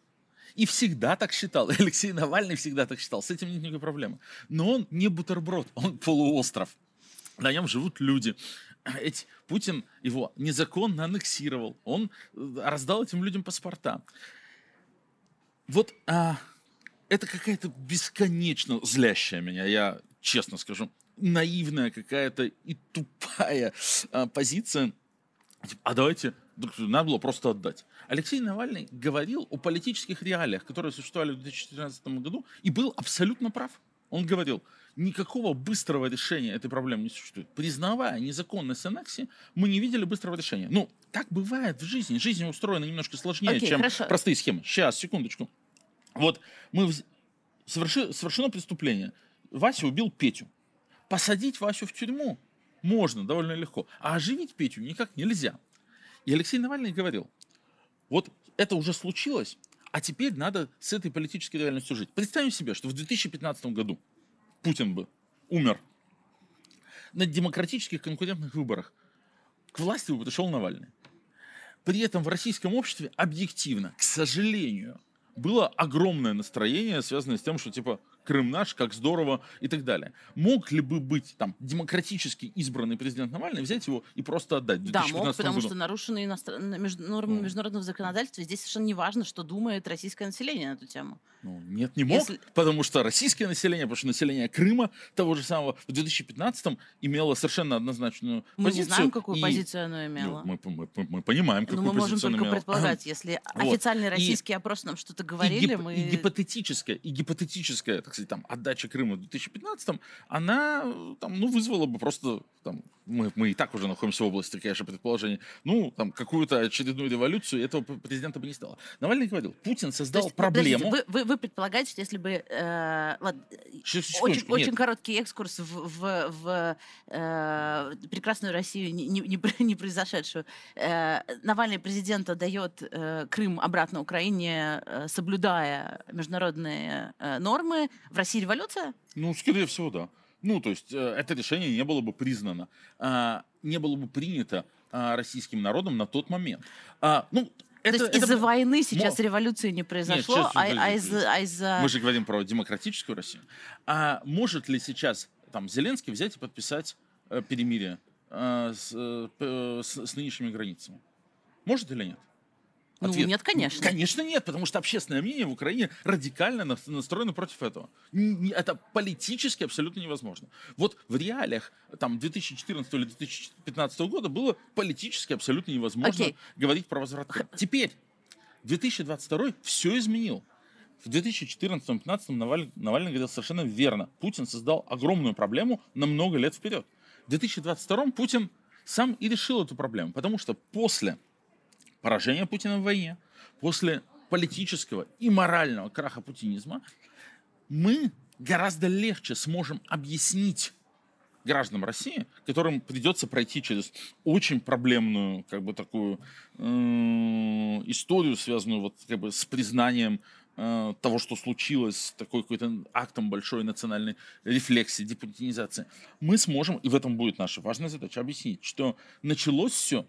и всегда так считал. Алексей Навальный всегда так считал. С этим нет никакой проблемы. Но он не бутерброд, он полуостров. На нем живут люди. Эти, Путин его незаконно аннексировал. Он э, раздал этим людям паспорта. Вот а, это какая-то бесконечно злящая меня, я честно скажу, наивная какая-то и тупая а, позиция. Типа, а давайте надо было просто отдать. Алексей Навальный говорил о политических реалиях, которые существовали в 2014 году, и был абсолютно прав. Он говорил, никакого быстрого решения этой проблемы не существует. Признавая незаконность аннексии, мы не видели быстрого решения. Ну, так бывает в жизни. Жизнь устроена немножко сложнее, okay, чем хорошо. простые схемы. Сейчас, секундочку. Вот мы соверши, совершено преступление. Вася убил Петю. Посадить Васю в тюрьму можно довольно легко, а оживить Петю никак нельзя. И Алексей Навальный говорил, вот это уже случилось, а теперь надо с этой политической реальностью жить. Представим себе, что в 2015 году Путин бы умер на демократических конкурентных выборах. К власти бы пришел Навальный. При этом в российском обществе объективно, к сожалению, было огромное настроение, связанное с тем, что типа Крым наш, как здорово и так далее. Мог ли бы быть там демократически избранный президент Навальный, взять его и просто отдать? Да, мог, потому году? что нарушены иностр... нормы ну. международного законодательства. Здесь совершенно не важно, что думает российское население на эту тему. Ну, нет, не мог, Если... потому что российское население, потому что население Крыма того же самого в 2015-м имело совершенно однозначную мы позицию. Мы не знаем, какую и... позицию оно имело. Ну, мы, мы, мы понимаем, какую Но мы можем только имело. предполагать, если [clears throat] вот. официальный российский и... опрос нам что-то говорили, и гип... мы... И гипотетическое, и гипотетическое, так сказать, там, отдача Крыма в 2015-м, она там, ну, вызвала бы просто там, мы, мы и так уже находимся в области, конечно, предположений, ну, там, какую-то очередную революцию этого президента бы не стало. Навальный говорил, Путин создал есть, проблему... Вы, вы, вы предполагаете, что если бы... Э, ладно, очень, очень короткий экскурс в, в, в э, прекрасную Россию, не, не, [laughs] не произошедшую. Э, Навальный президента дает э, Крым обратно Украине, э, соблюдая международные э, нормы. В России революция? Ну, скорее всего, да. Ну, то есть э, это решение не было бы признано, а, не было бы принято а, российским народом на тот момент. А, ну, это, То есть это... из-за войны сейчас Но... революции не произошло, Нет, а, а из-за... А из Мы же говорим про демократическую Россию. А может ли сейчас там Зеленский взять и подписать э, перемирие э, с, э, с, с нынешними границами? Может или нет? Ну, Ответ. Нет, конечно. Конечно, нет, потому что общественное мнение в Украине радикально настроено против этого. Это политически абсолютно невозможно. Вот в реалиях там, 2014 или 2015 года было политически абсолютно невозможно okay. говорить про возврат. Теперь, 2022 все изменил. В 2014-2015 Навальный, Навальный говорил совершенно верно. Путин создал огромную проблему на много лет вперед. В 2022 Путин сам и решил эту проблему, потому что после поражения Путина в войне, после политического и морального краха путинизма, мы гораздо легче сможем объяснить гражданам России, которым придется пройти через очень проблемную, как бы такую э, историю, связанную вот как бы с признанием э, того, что случилось, такой какой-то актом большой национальной рефлексии, депутинизации, мы сможем, и в этом будет наша важная задача, объяснить, что началось все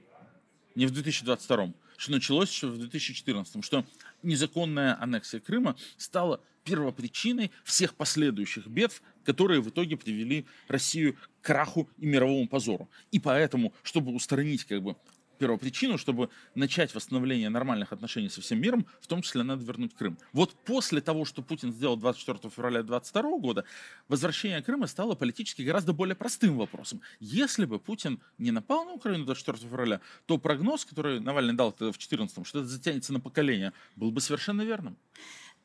не в 2022 что началось еще в 2014, что незаконная аннексия Крыма стала первопричиной всех последующих бед, которые в итоге привели Россию к краху и мировому позору. И поэтому, чтобы устранить как бы первопричину, чтобы начать восстановление нормальных отношений со всем миром, в том числе надо вернуть Крым. Вот после того, что Путин сделал 24 февраля 2022 года, возвращение Крыма стало политически гораздо более простым вопросом. Если бы Путин не напал на Украину 24 февраля, то прогноз, который Навальный дал в 2014, что это затянется на поколение, был бы совершенно верным.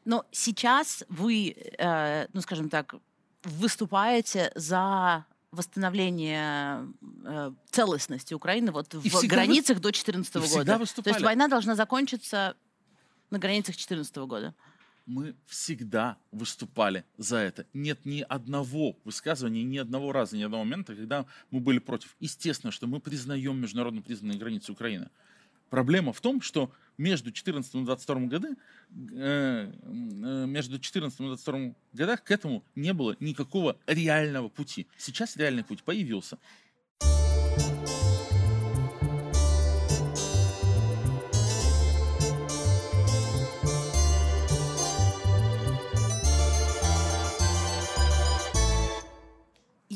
Но сейчас вы, э, ну скажем так, выступаете за восстановление э, целостности Украины вот и в границах вы... до 2014 года. То есть война должна закончиться на границах 2014 года. Мы всегда выступали за это. Нет ни одного высказывания, ни одного раза, ни одного момента, когда мы были против. Естественно, что мы признаем международно признанные границы Украины. Проблема в том, что между 14 и 22 годы, э, э, между 14 и 22 годах к этому не было никакого реального пути. Сейчас реальный путь появился.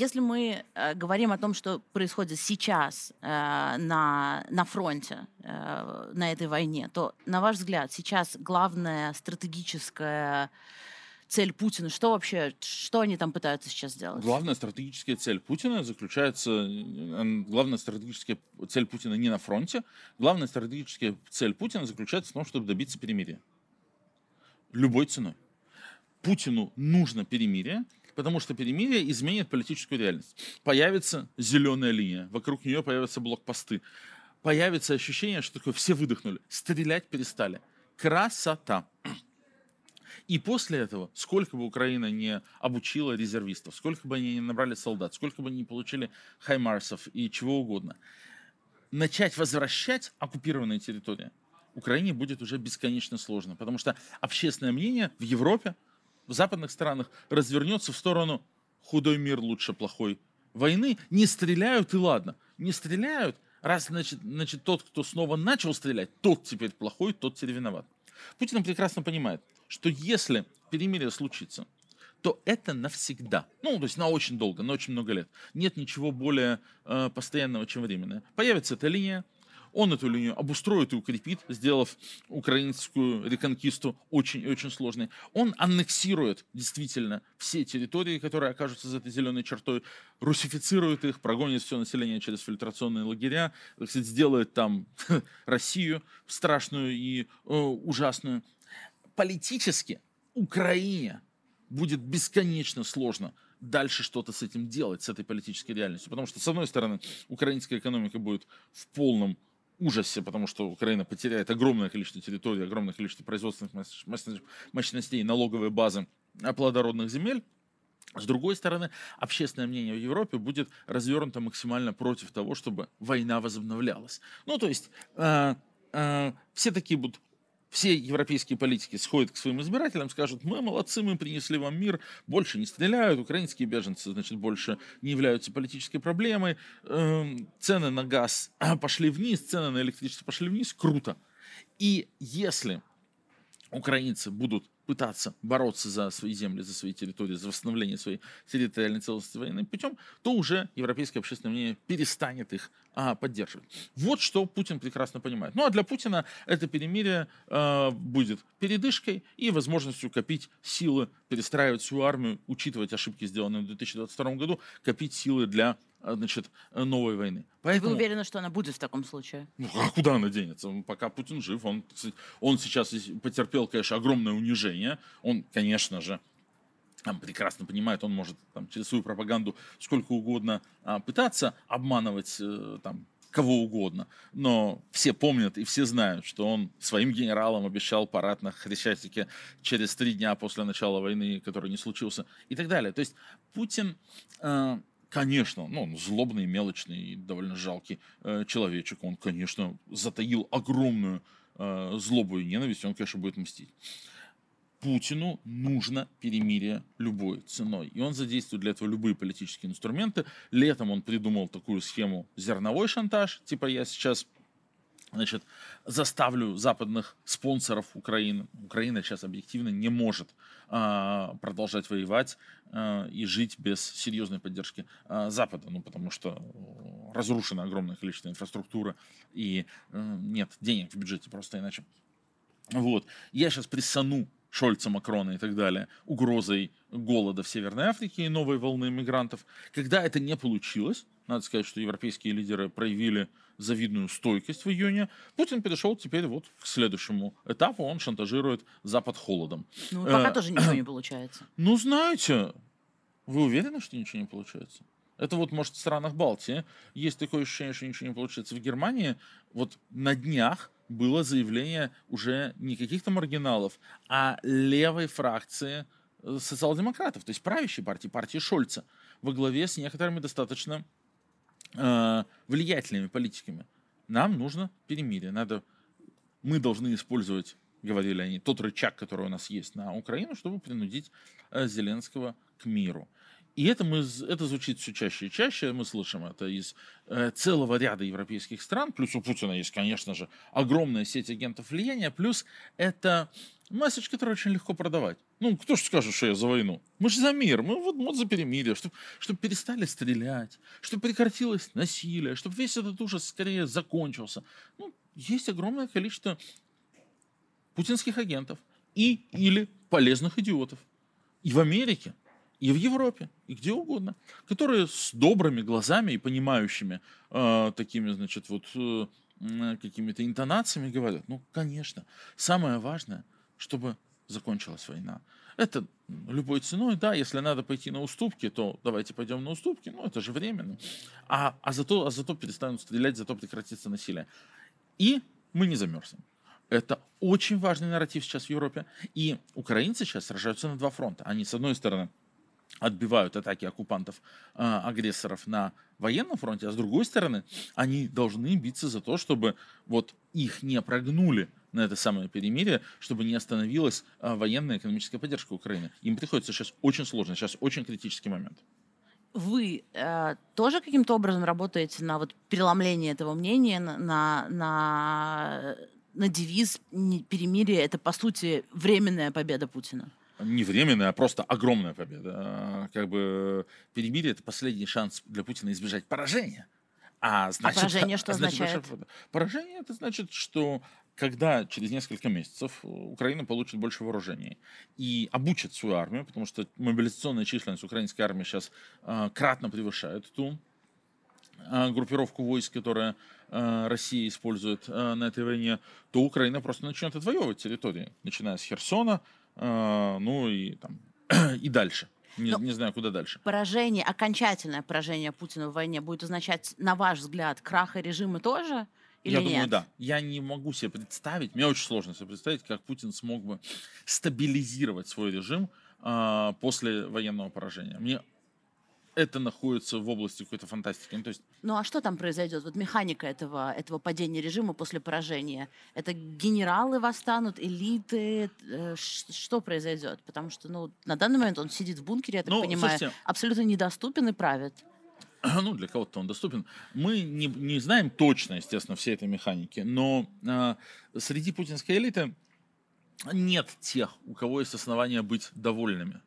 Если мы э, говорим о том, что происходит сейчас э, на, на фронте, э, на этой войне, то, на ваш взгляд, сейчас главная стратегическая цель Путина, что вообще, что они там пытаются сейчас сделать? Главная стратегическая цель Путина заключается, главная стратегическая цель Путина не на фронте, главная стратегическая цель Путина заключается в том, чтобы добиться перемирия. Любой ценой. Путину нужно перемирие, потому что перемирие изменит политическую реальность. Появится зеленая линия, вокруг нее появятся блокпосты, появится ощущение, что такое все выдохнули, стрелять перестали. Красота. И после этого, сколько бы Украина не обучила резервистов, сколько бы они не набрали солдат, сколько бы они не получили хаймарсов и чего угодно, начать возвращать оккупированные территории Украине будет уже бесконечно сложно, потому что общественное мнение в Европе, в западных странах развернется в сторону худой мир лучше плохой войны. Не стреляют и ладно. Не стреляют, раз значит, значит тот, кто снова начал стрелять, тот теперь плохой, тот теперь виноват. Путин прекрасно понимает, что если перемирие случится, то это навсегда. Ну, то есть на очень долго, на очень много лет. Нет ничего более э, постоянного, чем временное. Появится эта линия, он эту линию обустроит и укрепит, сделав украинскую реконкисту очень-очень сложной. Он аннексирует действительно все территории, которые окажутся за этой зеленой чертой, русифицирует их, прогонит все население через фильтрационные лагеря, кстати, сделает там [laughs] Россию страшную и э, ужасную. Политически Украине будет бесконечно сложно дальше что-то с этим делать, с этой политической реальностью. Потому что, с одной стороны, украинская экономика будет в полном ужасе, потому что Украина потеряет огромное количество территорий, огромное количество производственных мощностей, налоговой базы плодородных земель. С другой стороны, общественное мнение в Европе будет развернуто максимально против того, чтобы война возобновлялась. Ну, то есть э, э, все такие будут все европейские политики сходят к своим избирателям, скажут, мы молодцы, мы принесли вам мир, больше не стреляют, украинские беженцы, значит, больше не являются политической проблемой, эм, цены на газ [clears throat] пошли вниз, цены на электричество пошли вниз, круто. И если украинцы будут пытаться бороться за свои земли, за свои территории, за восстановление своей территориальной целостности военным путем, то уже европейское общественное мнение перестанет их а, поддерживать. Вот что Путин прекрасно понимает. Ну а для Путина это перемирие а, будет передышкой и возможностью копить силы, перестраивать свою армию, учитывать ошибки, сделанные в 2022 году, копить силы для значит, новой войны. Поэтому... Вы уверены, что она будет в таком случае? Ну, а куда она денется? Пока Путин жив, он, он сейчас потерпел, конечно, огромное унижение. Он, конечно же, там, прекрасно понимает, он может там, через свою пропаганду сколько угодно а, пытаться обманывать э, там, кого угодно. Но все помнят и все знают, что он своим генералам обещал парад на Хрещатике через три дня после начала войны, который не случился, и так далее. То есть Путин э, Конечно, ну, он злобный, мелочный довольно жалкий э, человечек. Он, конечно, затаил огромную э, злобу и ненависть, он, конечно, будет мстить. Путину нужно перемирие любой ценой. И он задействует для этого любые политические инструменты. Летом он придумал такую схему зерновой шантаж, типа я сейчас значит, заставлю западных спонсоров Украины. Украина сейчас объективно не может а, продолжать воевать а, и жить без серьезной поддержки а, Запада, ну, потому что разрушена огромное количество инфраструктуры и а, нет денег в бюджете просто иначе. Вот. Я сейчас прессану Шольца, Макрона и так далее, угрозой голода в Северной Африке и новой волны мигрантов. Когда это не получилось, надо сказать, что европейские лидеры проявили завидную стойкость в июне, Путин перешел теперь вот к следующему этапу, он шантажирует Запад холодом. Ну, пока э, тоже ничего не [clears throat] получается. Ну, знаете, вы уверены, что ничего не получается? Это вот, может, в странах Балтии есть такое ощущение, что ничего не получается. В Германии вот на днях было заявление уже не каких-то маргиналов, а левой фракции э, социал-демократов, то есть правящей партии, партии Шольца, во главе с некоторыми достаточно э, влиятельными политиками. Нам нужно перемирие, надо, мы должны использовать, говорили они, тот рычаг, который у нас есть на Украину, чтобы принудить э, Зеленского к миру. И это, мы, это звучит все чаще и чаще, мы слышим это из э, целого ряда европейских стран, плюс у Путина есть, конечно же, огромная сеть агентов влияния, плюс это месседж, который очень легко продавать. Ну, кто же скажет, что я за войну? Мы же за мир, мы вот, вот за перемирие, чтобы, чтобы перестали стрелять, чтобы прекратилось насилие, чтобы весь этот ужас скорее закончился. Ну, есть огромное количество путинских агентов и или полезных идиотов. И в Америке, и в Европе, и где угодно, которые с добрыми глазами и понимающими э, такими, значит, вот э, какими-то интонациями говорят, ну, конечно, самое важное, чтобы закончилась война. Это любой ценой, да, если надо пойти на уступки, то давайте пойдем на уступки, ну, это же временно. А, а, зато, а зато перестанут стрелять, зато прекратится насилие. И мы не замерзнем. Это очень важный нарратив сейчас в Европе. И украинцы сейчас сражаются на два фронта. Они, с одной стороны, отбивают атаки оккупантов, э, агрессоров на военном фронте, а с другой стороны, они должны биться за то, чтобы вот их не прогнули на это самое перемирие, чтобы не остановилась э, военная экономическая поддержка Украины. Им приходится сейчас очень сложно, сейчас очень критический момент. Вы э, тоже каким-то образом работаете на вот переломление этого мнения, на, на, на девиз перемирия? Это, по сути, временная победа Путина? Не временная, а просто огромная победа. А, как бы перемирие – это последний шанс для Путина избежать поражения. А, а значит, а поражение что значит, означает? Поражение – это значит, что когда через несколько месяцев Украина получит больше вооружений и обучит свою армию, потому что мобилизационная численность украинской армии сейчас э, кратно превышает ту э, группировку войск, которая э, Россия использует э, на этой войне, то Украина просто начнет отвоевывать территории, начиная с Херсона, а, ну и там [clears throat] и дальше. Не, не знаю, куда дальше. Поражение, окончательное поражение Путина в войне будет означать, на ваш взгляд, краха режима тоже? Или Я нет? думаю, да. Я не могу себе представить, мне очень сложно себе представить, как Путин смог бы стабилизировать свой режим э, после военного поражения. Мне это находится в области какой-то фантастики. Ну, то есть... ну а что там произойдет? Вот механика этого, этого падения режима после поражения. Это генералы восстанут, элиты? Э, что произойдет? Потому что ну, на данный момент он сидит в бункере, я так ну, понимаю, слушайте, абсолютно недоступен и правит. [clears throat] Ну, для кого-то он доступен. Мы не, не знаем точно, естественно, всей этой механики, но э, среди путинской элиты нет тех, у кого есть основания быть довольными.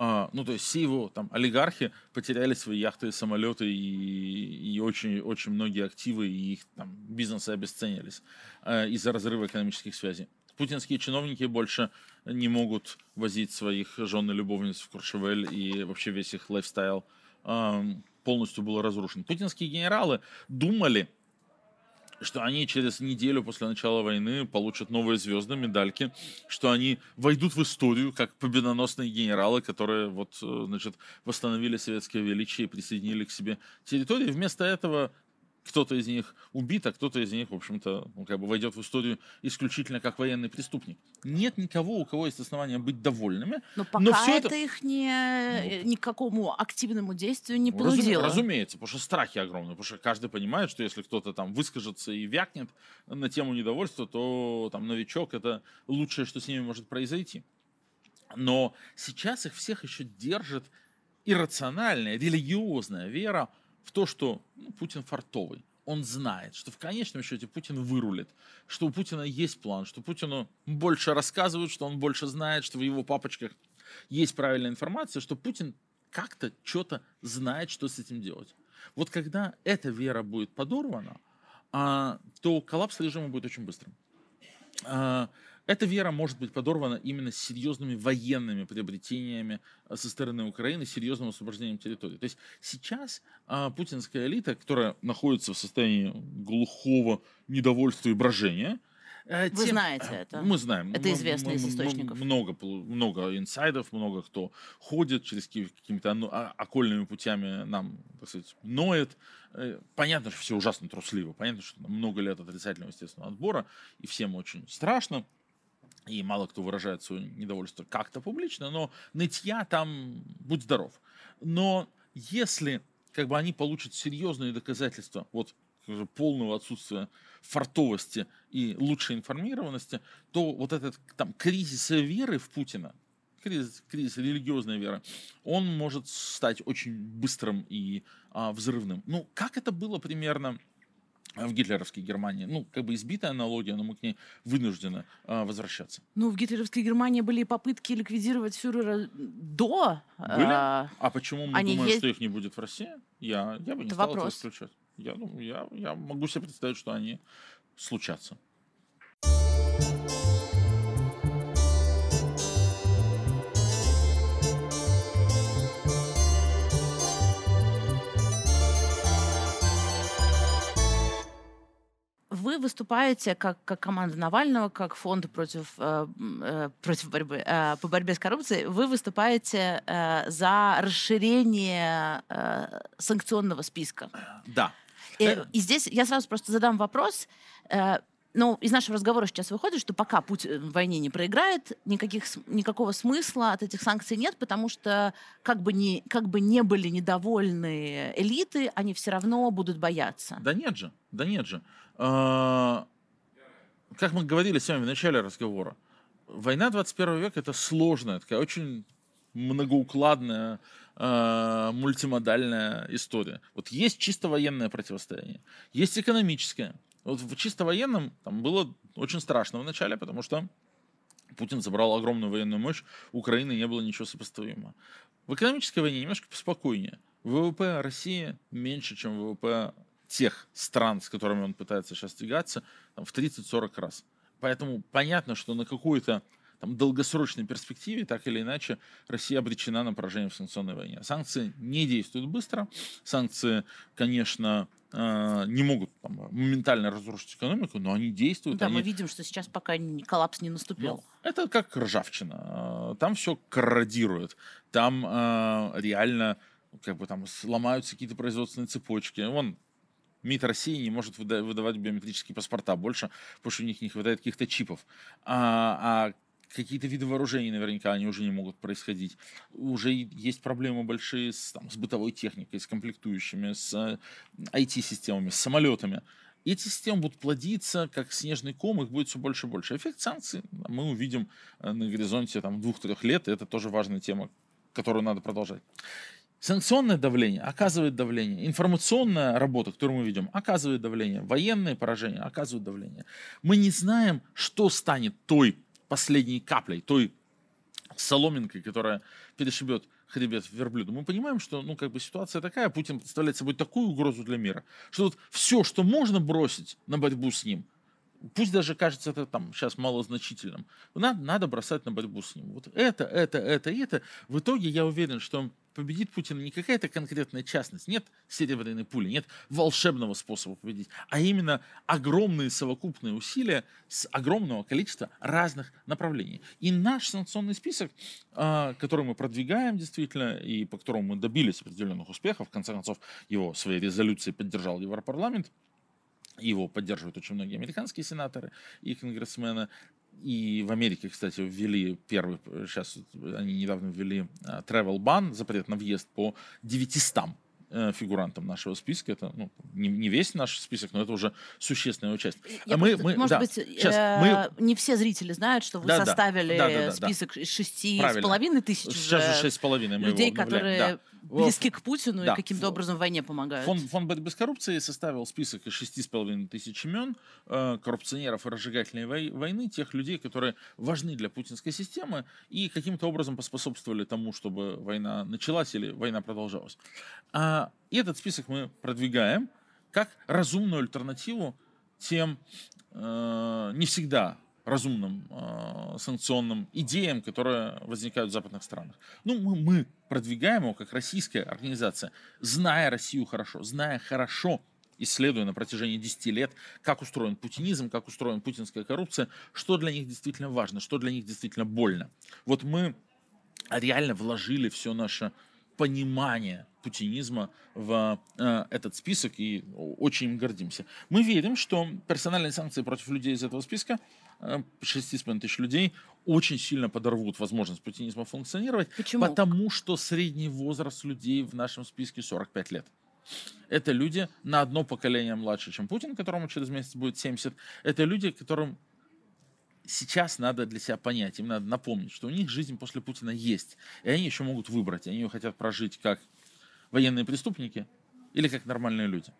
А, ну, то есть все его там олигархи потеряли свои яхты, самолеты и, и очень, очень многие активы, и их там бизнесы обесценились э, из-за разрыва экономических связей. Путинские чиновники больше не могут возить своих жен и любовниц в Куршевель, и вообще весь их лайфстайл э, полностью был разрушен. Путинские генералы думали, что они через неделю после начала войны получат новые звезды, медальки, что они войдут в историю как победоносные генералы, которые вот, э, значит, восстановили советское величие и присоединили к себе территории. Вместо этого кто-то из них убит, а кто-то из них, в общем-то, ну, как бы войдет в историю исключительно как военный преступник. Нет никого, у кого есть основания быть довольными. Но пока но все это, это их не, ну, ни к какому активному действию не. Разум, разумеется, потому что страхи огромные, потому что каждый понимает, что если кто-то там выскажется и вякнет на тему недовольства, то там новичок это лучшее, что с ними может произойти. Но сейчас их всех еще держит иррациональная, религиозная вера в то, что ну, Путин фартовый. он знает, что в конечном счете Путин вырулит, что у Путина есть план, что Путину больше рассказывают, что он больше знает, что в его папочках есть правильная информация, что Путин как-то что-то знает, что с этим делать. Вот когда эта вера будет подорвана, а, то коллапс режима будет очень быстрым. А, эта вера может быть подорвана именно серьезными военными приобретениями а, со стороны Украины, серьезным освобождением территории. То есть сейчас а, путинская элита, которая находится в состоянии глухого недовольства и брожения, э, вы тем, знаете это? Мы знаем. Это известно из источников. Много, много инсайдов, много кто ходит через какими-то окольными путями, нам, так сказать, ноет. Э, понятно, что все ужасно трусливо. Понятно, что много лет отрицательного естественного отбора, и всем очень страшно и мало кто выражает свое недовольство как-то публично, но нытья там будь здоров. Но если как бы они получат серьезные доказательства вот полного отсутствия фартовости и лучшей информированности, то вот этот там кризис веры в Путина, кризис, кризис религиозной веры, он может стать очень быстрым и а, взрывным. Ну, как это было примерно в гитлеровской Германии. Ну, как бы избитая аналогия, но мы к ней вынуждены э, возвращаться. Ну, в гитлеровской Германии были попытки ликвидировать фюрера до. Были? А, а почему мы думаем, есть... что их не будет в России? Я, я бы не это стал вопрос. это исключать. Я, ну, я, я могу себе представить, что они случатся. Вы выступаете как, как команда Навального, как фонд против, э, э, против борьбы, э, по борьбе с коррупцией, вы выступаете э, за расширение э, санкционного списка. Да. И, э... и здесь я сразу просто задам вопрос. Э, ну, из нашего разговора сейчас выходит, что пока Путин в войне не проиграет, никаких, никакого смысла от этих санкций нет, потому что как бы, не, как бы не были недовольны элиты, они все равно будут бояться. Да нет же, да нет же. А, как мы говорили с вами в начале разговора, война 21 века это сложная, такая очень многоукладная, э, мультимодальная история. Вот есть чисто военное противостояние, есть экономическое. Вот в чисто военном там было очень страшно в начале, потому что Путин забрал огромную военную мощь, Украины не было ничего сопоставимого. В экономической войне немножко поспокойнее. ВВП России меньше, чем ВВП тех стран, с которыми он пытается сейчас тягаться, там, в 30-40 раз. Поэтому понятно, что на какую-то там, долгосрочной перспективе, так или иначе, Россия обречена на поражение в санкционной войне. Санкции не действуют быстро. Санкции, конечно, э, не могут там, моментально разрушить экономику, но они действуют. Да, они... мы видим, что сейчас пока коллапс не наступил. Ну, это как ржавчина. Там все корродирует. Там э, реально как бы там сломаются какие-то производственные цепочки. Вон МИД России не может выдавать биометрические паспорта больше, потому что у них не хватает каких-то чипов. А, а какие-то виды вооружений наверняка они уже не могут происходить. Уже есть проблемы большие с, там, с бытовой техникой, с комплектующими, с IT-системами, с самолетами. Эти системы будут плодиться, как снежный ком, их будет все больше и больше. Эффект санкций мы увидим э, на горизонте там, двух-трех лет, и это тоже важная тема, которую надо продолжать. Санкционное давление оказывает давление. Информационная работа, которую мы ведем, оказывает давление. Военные поражения оказывают давление. Мы не знаем, что станет той последней каплей, той соломинкой, которая перешибет хребет верблюда. Мы понимаем, что ну, как бы ситуация такая, Путин представляет собой такую угрозу для мира, что вот все, что можно бросить на борьбу с ним, пусть даже кажется это там сейчас малозначительным, надо, надо бросать на борьбу с ним. Вот это, это, это и это. В итоге я уверен, что победит Путин не какая-то конкретная частность, нет серебряной пули, нет волшебного способа победить, а именно огромные совокупные усилия с огромного количества разных направлений. И наш санкционный список, а, который мы продвигаем действительно, и по которому мы добились определенных успехов, в конце концов его своей резолюцией поддержал Европарламент, его поддерживают очень многие американские сенаторы и конгрессмены. И в Америке, кстати, ввели первый, сейчас они недавно ввели uh, travel ban, запрет на въезд по 900 э, фигурантам нашего списка. Это ну, не, не весь наш список, но это уже существенная часть. Я а мы, мы, может да, быть, сейчас, э, мы... не все зрители знают, что вы да, составили да, да, да, список да. шести с половиной тысяч Сейчас же шесть с половиной людей, которые да. Близки к Путину да. и каким-то образом в войне помогают. Фонд, фонд борьбы с коррупцией составил список из шести с половиной тысяч имен э, коррупционеров и разжигателей войны, тех людей, которые важны для путинской системы и каким-то образом поспособствовали тому, чтобы война началась или война продолжалась. А, и этот список мы продвигаем как разумную альтернативу тем э, не всегда разумным э, санкционным идеям, которые возникают в западных странах. Ну, мы, мы продвигаем его как российская организация, зная Россию хорошо, зная хорошо, исследуя на протяжении 10 лет, как устроен путинизм, как устроена путинская коррупция, что для них действительно важно, что для них действительно больно. Вот мы реально вложили все наше понимание путинизма в э, этот список и очень им гордимся. Мы верим, что персональные санкции против людей из этого списка, э, 6,5 тысяч людей, очень сильно подорвут возможность путинизма функционировать, Почему? потому что средний возраст людей в нашем списке 45 лет. Это люди на одно поколение младше, чем Путин, которому через месяц будет 70. Это люди, которым сейчас надо для себя понять, им надо напомнить, что у них жизнь после Путина есть, и они еще могут выбрать, они ее хотят прожить как военные преступники или как нормальные люди.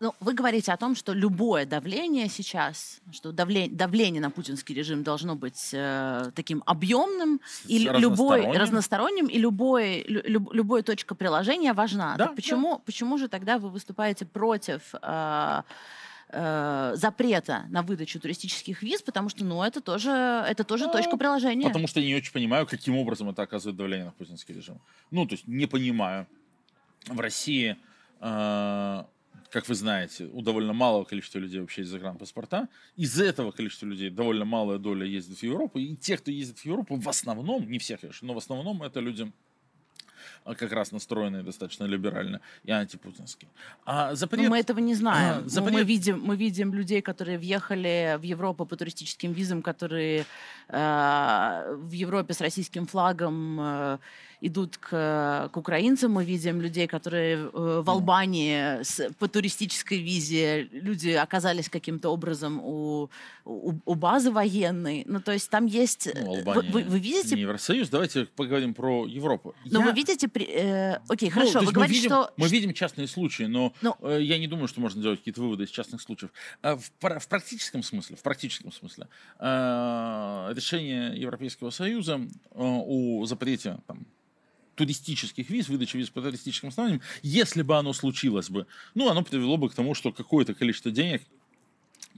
Ну, вы говорите о том, что любое давление сейчас, что давление, давление на путинский режим должно быть э, таким объемным и любой разносторонним, и любой, люб, любая точка приложения важна. Да, почему, да. почему же тогда вы выступаете против э, э, запрета на выдачу туристических виз, потому что, ну, это тоже, это тоже ну, точка приложения. Потому что я не очень понимаю, каким образом это оказывает давление на путинский режим. Ну, то есть не понимаю. В России, э, как вы знаете, у довольно малого количества людей вообще есть загранпаспорта. Из этого количества людей довольно малая доля ездит в Европу. И те, кто ездит в Европу, в основном, не все, конечно, но в основном это люди как раз настроенные достаточно либерально и антипутинские. А запрет... Но мы этого не знаем. А, запрет... мы, видим, мы видим людей, которые въехали в Европу по туристическим визам, которые в Европе с российским флагом э, идут к, к украинцам. Мы видим людей, которые э, в Албании с, по туристической визе, люди оказались каким-то образом у, у, у базы военной. Ну, то есть там есть... Ну, Албания вы, вы, вы видите... Не Евросоюз. Давайте поговорим про Европу. Но я... вы видите... При... Э, окей, ну, хорошо, вы говорите, видим, что... Мы видим частные случаи, но, но... Э, я не думаю, что можно делать какие-то выводы из частных случаев. А в, в практическом смысле, в практическом смысле, э, решение Европейского Союза э, о запрете там, туристических виз, выдачи виз по туристическим основаниям, если бы оно случилось бы, ну, оно привело бы к тому, что какое-то количество денег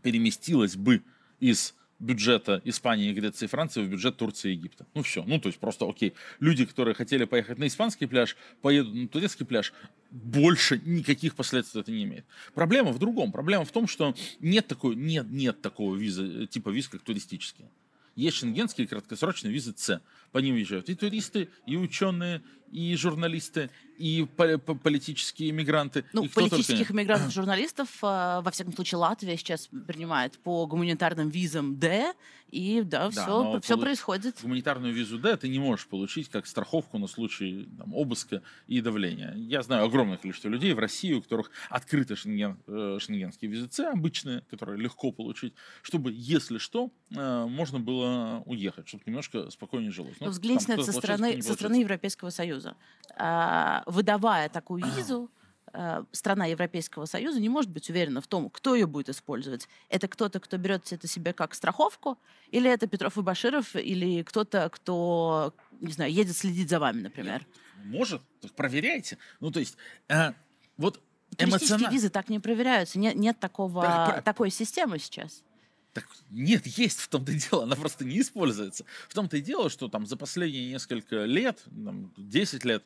переместилось бы из бюджета Испании, Греции Франции в бюджет Турции и Египта. Ну все, ну то есть просто окей. Люди, которые хотели поехать на испанский пляж, поедут на турецкий пляж, больше никаких последствий это не имеет. Проблема в другом. Проблема в том, что нет, такой, нет, нет такого виза, типа виз, как туристические. Есть шенгенские краткосрочные визы С. По ним въезжают и туристы, и ученые, и журналисты, и политические иммигранты. Ну, политических иммигрантов, [clears throat] журналистов, э, во всяком случае, Латвия сейчас принимает по гуманитарным визам Д, и да, да все, все происходит. Гуманитарную визу Д ты не можешь получить как страховку на случай там, обыска и давления. Я знаю огромное количество людей в России, у которых открыты шенген, э, шенгенские визы С обычные, которые легко получить, чтобы, если что, э, можно было уехать, чтобы немножко спокойнее жилось. Ну, взгляните на это со стороны, со стороны Европейского Союза. А, выдавая такую визу, а, страна Европейского Союза не может быть уверена в том, кто ее будет использовать. Это кто-то, кто берет это себе как страховку, или это Петров и Баширов, или кто-то, кто, не знаю, едет следить за вами, например. Может, проверяйте. Ну, то есть, э, вот Туристические визы так не проверяются. Нет, нет такого, так, такой системы сейчас. Так нет, есть в том-то и дело, она просто не используется. В том-то и дело, что там за последние несколько лет, там, 10 лет,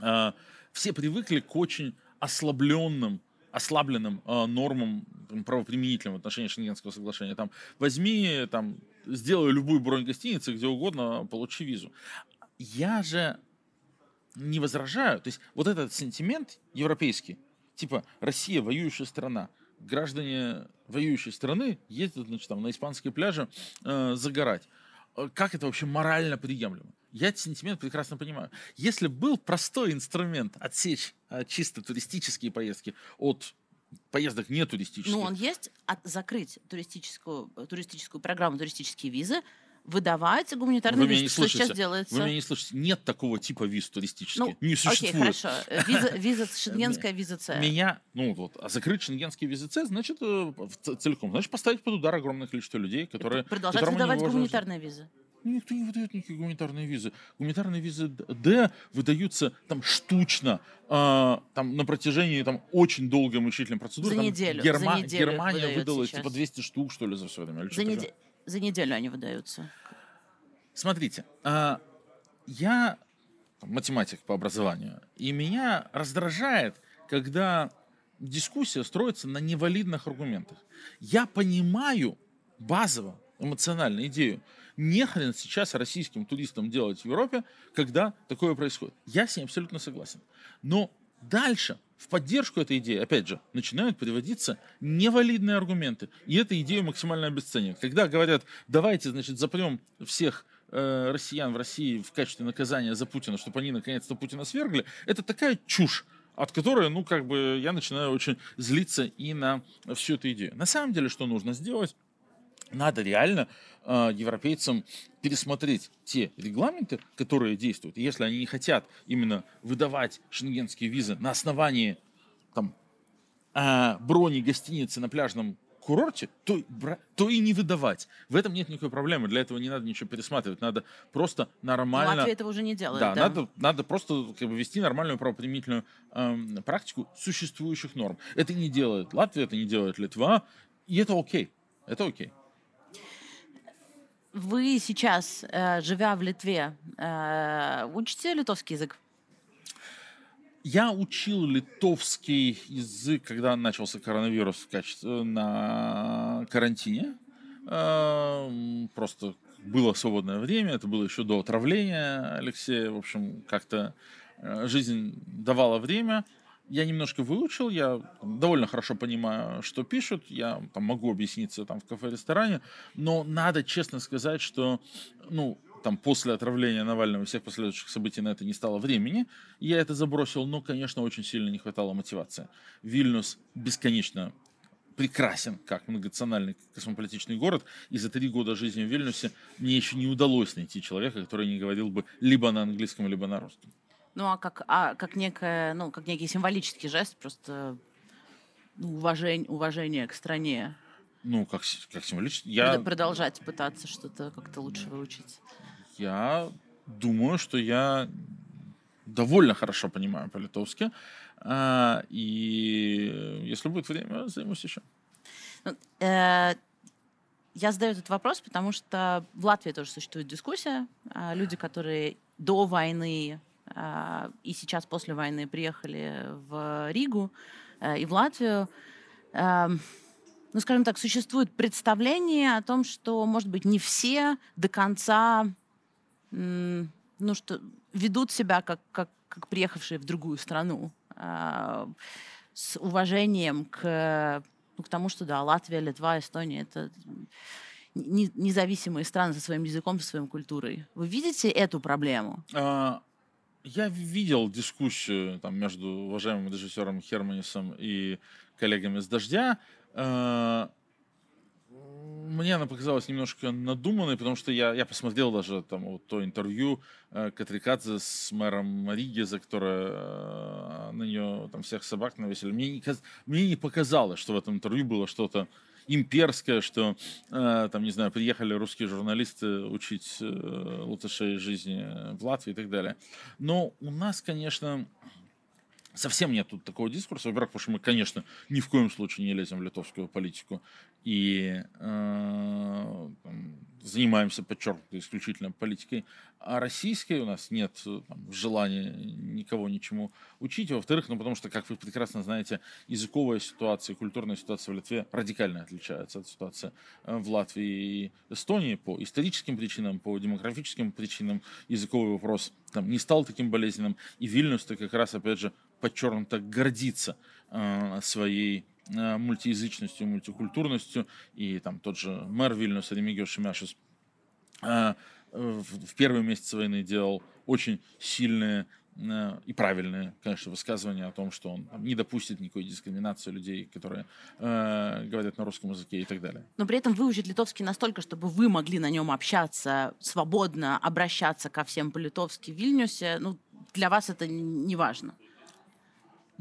э, все привыкли к очень ослабленным, ослабленным э, нормам правоприменительным в отношении Шенгенского соглашения. Там, возьми, там, сделай любую бронь гостиницы, где угодно, получи визу. Я же не возражаю. То есть вот этот сентимент европейский, типа Россия воюющая страна, граждане воюющей страны ездят значит, там, на испанские пляжи э, загорать. Э, как это вообще морально приемлемо? Я этот сентимент прекрасно понимаю. Если был простой инструмент отсечь э, чисто туристические поездки от поездок не туристических. Ну, он есть, от, закрыть туристическую, туристическую программу, туристические визы, выдавать гуманитарные Вы меня визы, не что сейчас делается? Вы меня не слышите. Нет такого типа виз туристических. Ну, не Окей, существует. хорошо. Э, Виза, виза [laughs] шенгенская, виза С. Меня, ну вот, а закрыть шенгенские визы С, значит, э, целиком, значит, поставить под удар огромное количество людей, которые... Продолжать выдавать гуманитарные визы. Ну, Никто не выдает никакие гуманитарные визы. Гуманитарные визы Д выдаются там штучно, а, там на протяжении там очень долгой мучительной процедуры. За Там неделю, за Герма- неделю их Германия выдала сейчас. типа 200 штук, что ли, за все время. или За, что-то неде- за неделю они выдаются. Смотрите, а, я математик по образованию, и меня раздражает, когда дискуссия строится на невалидных аргументах. Я понимаю базово, эмоционально идею. Не хрен сейчас российским туристам делать в Европе, когда такое происходит. Я с ней абсолютно согласен. Но дальше в поддержку этой идеи, опять же, начинают приводиться невалидные аргументы. И эту идею максимально обесценивают. Когда говорят, давайте, значит, запрем всех э, россиян в России в качестве наказания за Путина, чтобы они наконец-то Путина свергли, это такая чушь от которой, ну, как бы, я начинаю очень злиться и на всю эту идею. На самом деле, что нужно сделать? Надо реально э, европейцам пересмотреть те регламенты, которые действуют. И если они не хотят именно выдавать шенгенские визы на основании там, э, брони гостиницы на пляжном курорте, то, то и не выдавать. В этом нет никакой проблемы. Для этого не надо ничего пересматривать. Надо просто нормально... Латвия этого уже не делает. Да, Да, Надо, надо просто как бы, вести нормальную правоприменительную эм, практику существующих норм. Это не делает Латвия, это не делает Литва, и это окей. Это окей. Вы сейчас, э, живя в Литве, э, учите литовский язык? Я учил литовский язык, когда начался коронавирус в качестве на карантине. Просто было свободное время, это было еще до отравления Алексея. В общем, как-то э, жизнь давала время. Я немножко выучил, я довольно хорошо понимаю, что пишут, я там, могу объясниться там в кафе-ресторане, но надо честно сказать, что ну, там после отравления Навального и всех последующих событий на это не стало времени, я это забросил, но, конечно, очень сильно не хватало мотивации. Вильнюс бесконечно прекрасен как многонациональный космополитичный город, и за три года жизни в Вильнюсе мне еще не удалось найти человека, который не говорил бы либо на английском, либо на русском. Ну, а как, а как, некое, ну, как некий символический жест, просто ну, уважение, уважение к стране. Ну, как, как символически. Я... Я, Продолжать пытаться что-то как-то лучше выучить. я думаю, что я довольно хорошо понимаю по-литовски. А, и если будет время, займусь еще. Ну, э, Я задаю этот вопрос, потому что в Латвии тоже существует дискуссия. А, Люди, которые до войны и сейчас после войны приехали в Ригу э, и в Латвию, эм, ну, скажем так, существует представление о том, что, может быть, не все до конца, ну, что ведут себя как, как, как приехавшие в другую страну, а, с уважением к, ну, к тому, что, да, Латвия, Литва, Эстония — это не- независимые страны со своим языком, со своей культурой. Вы видите эту проблему? А, Я видел дискуссию там, между уважаемым режиссером Херманисом и коллегами с «Дождя». А, Мне она показалась немножко надуманной, потому что я, я посмотрел даже там вот то интервью э, Катрикадзе с мэром Риги, за которое э, на нее там всех собак навесили. Мне не, мне не показалось, что в этом интервью было что-то имперское, что э, там, не знаю, приехали русские журналисты учить э, латышей жизни в Латвии и так далее. Но у нас, конечно, совсем нет тут такого дискурса. Во-первых, потому что мы, конечно, ни в коем случае не лезем в литовскую политику и э, занимаемся подчеркнуто исключительно политикой. А российской у нас нет там, желания никого ничему учить. Во-вторых, ну потому что, как вы прекрасно знаете, языковая ситуация, культурная ситуация в Литве радикально отличается от ситуации э, в Латвии и Эстонии по историческим причинам, по демографическим причинам. Языковый вопрос там, не стал таким болезненным. И Вильнюс-то как раз, опять же, подчеркнуто гордится э, своей мультиязычностью, мультикультурностью. И там тот же мэр Вильнюса Ремигио Шемяшис э, в первые месяцы войны делал очень сильные э, и правильные, конечно, высказывания о том, что он не допустит никакой дискриминации людей, которые э, говорят на русском языке и так далее. Но при этом выучить литовский настолько, чтобы вы могли на нем общаться, свободно обращаться ко всем по-литовски в Вильнюсе, ну, для вас это не важно?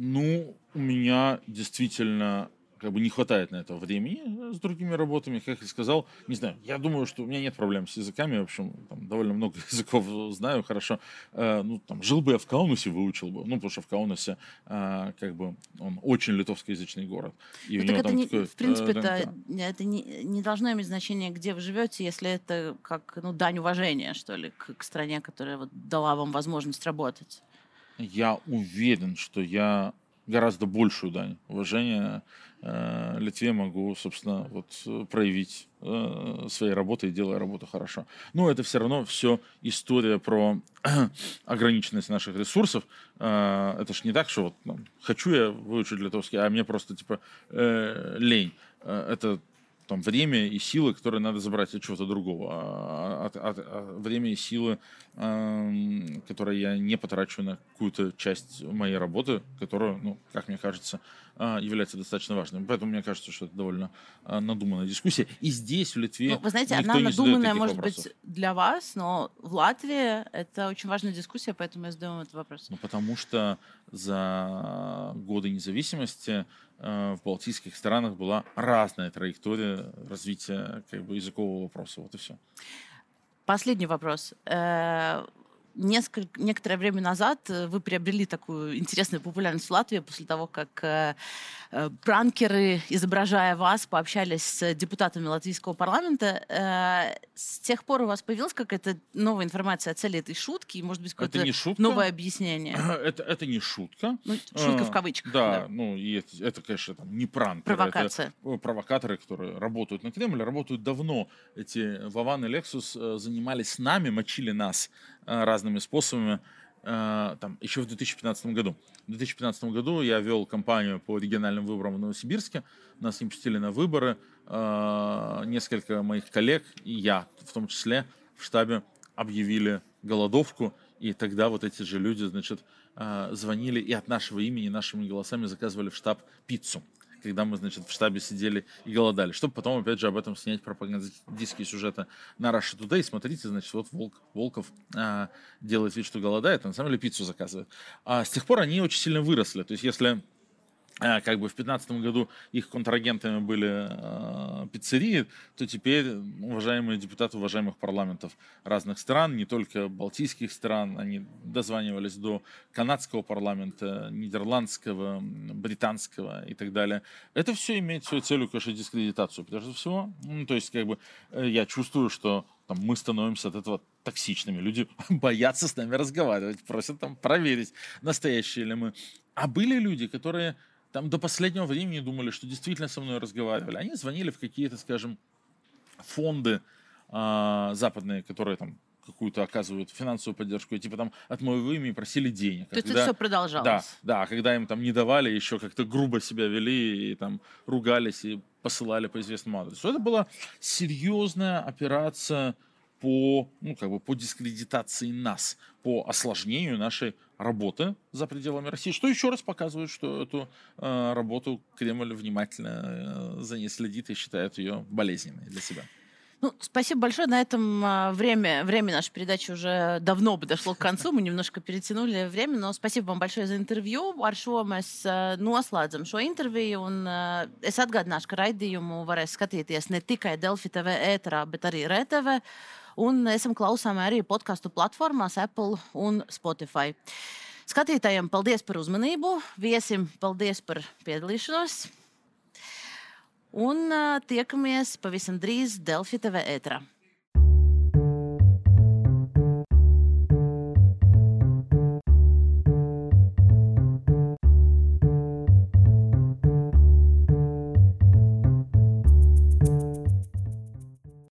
Ну, у меня действительно как бы не хватает на это времени э, с другими работами, как я сказал. Не знаю, я думаю, что у меня нет проблем с языками. В общем, там довольно много [laughs] языков знаю хорошо. Э, ну, там, жил бы я в Каунасе, выучил бы. Ну, потому что в Каунасе э, как бы он очень литовскоязычный город. И ну, так это не, такой, в принципе, э, это, это не, не должно иметь значения, где вы живете, если это как ну, дань уважения, что ли, к, к стране, которая вот дала вам возможность работать. Я уверен, что я гораздо большую дань уважения э, Литве могу, собственно, вот э, проявить э, своей работой, делая работу хорошо. Но это все равно все история про [clears throat] ограниченность наших ресурсов. Э, это ж не так, что вот ну, хочу я выучить литовский, а мне просто типа э, лень. Э, это там время и силы, которые надо забрать от чего-то другого. А, от, от, от, время и силы, э, которые я не потрачу на какую-то часть моей работы, которая, ну, как мне кажется, является достаточно важной. Поэтому мне кажется, что это довольно э, надуманная дискуссия. И здесь, в Литве, ну, Вы знаете, она надуманная, может вопросов. быть, для вас, но в Латвии это очень важная дискуссия, поэтому я задаю вам этот вопрос. Ну, потому что за годы независимости Э, в балтийских странах была разная траектория развития как бы, языкового вопроса. Вот и все. Последний вопрос. Несколько, некоторое время назад э, вы приобрели такую интересную популярность в Латвии после того, как э, э, пранкеры, изображая вас, пообщались с депутатами латвийского парламента. Э, с тех пор у вас появилась какая-то новая информация о цели этой шутки? И, может быть, какое-то новое объяснение? [clears throat] Это, это не шутка. Ну, шутка в кавычках. Да, да. ну, и это, это, конечно, там, не пранк. Провокация. Это провокаторы, которые работают на Кремле, работают давно. Эти Вован и Лексус занимались с нами, мочили нас разными способами э, там, еще в 2015 году. В 2015 году я вел кампанию по региональным выборам в Новосибирске. Нас не пустили на выборы. Э, несколько моих коллег, и я в том числе, в штабе объявили голодовку. И тогда вот эти же люди, значит, звонили и от нашего имени, нашими голосами заказывали в штаб пиццу когда мы, значит, в штабе сидели и голодали, чтобы потом, опять же, об этом снять пропагандистские сюжеты на Russia Today. Смотрите, значит, вот Волк, Волков а, делает вид, что голодает, а на самом деле пиццу заказывает. А с тех пор они очень сильно выросли. То есть, если как бы в 2015 году их контрагентами были э, пиццерии, то теперь уважаемые депутаты уважаемых парламентов разных стран, не только балтийских стран, они дозванивались до канадского парламента, нидерландского, британского и так далее. Это все имеет свою целью, конечно, дискредитацию, прежде всего. Ну, то есть, как бы, э, я чувствую, что там, мы становимся от этого токсичными. Люди [laughs] боятся с нами разговаривать, просят там проверить, настоящие ли мы. А были люди, которые там до последнего времени думали, что действительно со мной разговаривали. Они звонили в какие-то, скажем, фонды э, западные, которые там какую-то оказывают финансовую поддержку, и типа там от моего имени просили денег. То есть когда, это все продолжалось? Да, да, когда им там не давали, еще как-то грубо себя вели и там ругались и посылали по известному адресу. Это была серьезная операция по, ну, как бы по дискредитации нас, по осложнению нашей работы за пределами России, что еще раз показывает, что эту э, работу Кремль внимательно э, за ней следит и считает ее болезненной для себя. Ну, спасибо большое. На этом а, время, время нашей передачи уже давно подошло к концу. Мы немножко перетянули время, но спасибо вам большое за интервью. Ar šo mēs noslēdzam šo interviju. Un, es atgādināšu, ka raidījumu varēs skatīties ne tikai Delfi TV ēterā, bet arī RTV. Un esam klausāmi arī podkāstu platformās Apple un Spotify. Skatītājiem paldies par uzmanību, viesim paldies par piedalīšanos. Un uh, tiekamies pavisam drīz Delfi TV ētrā.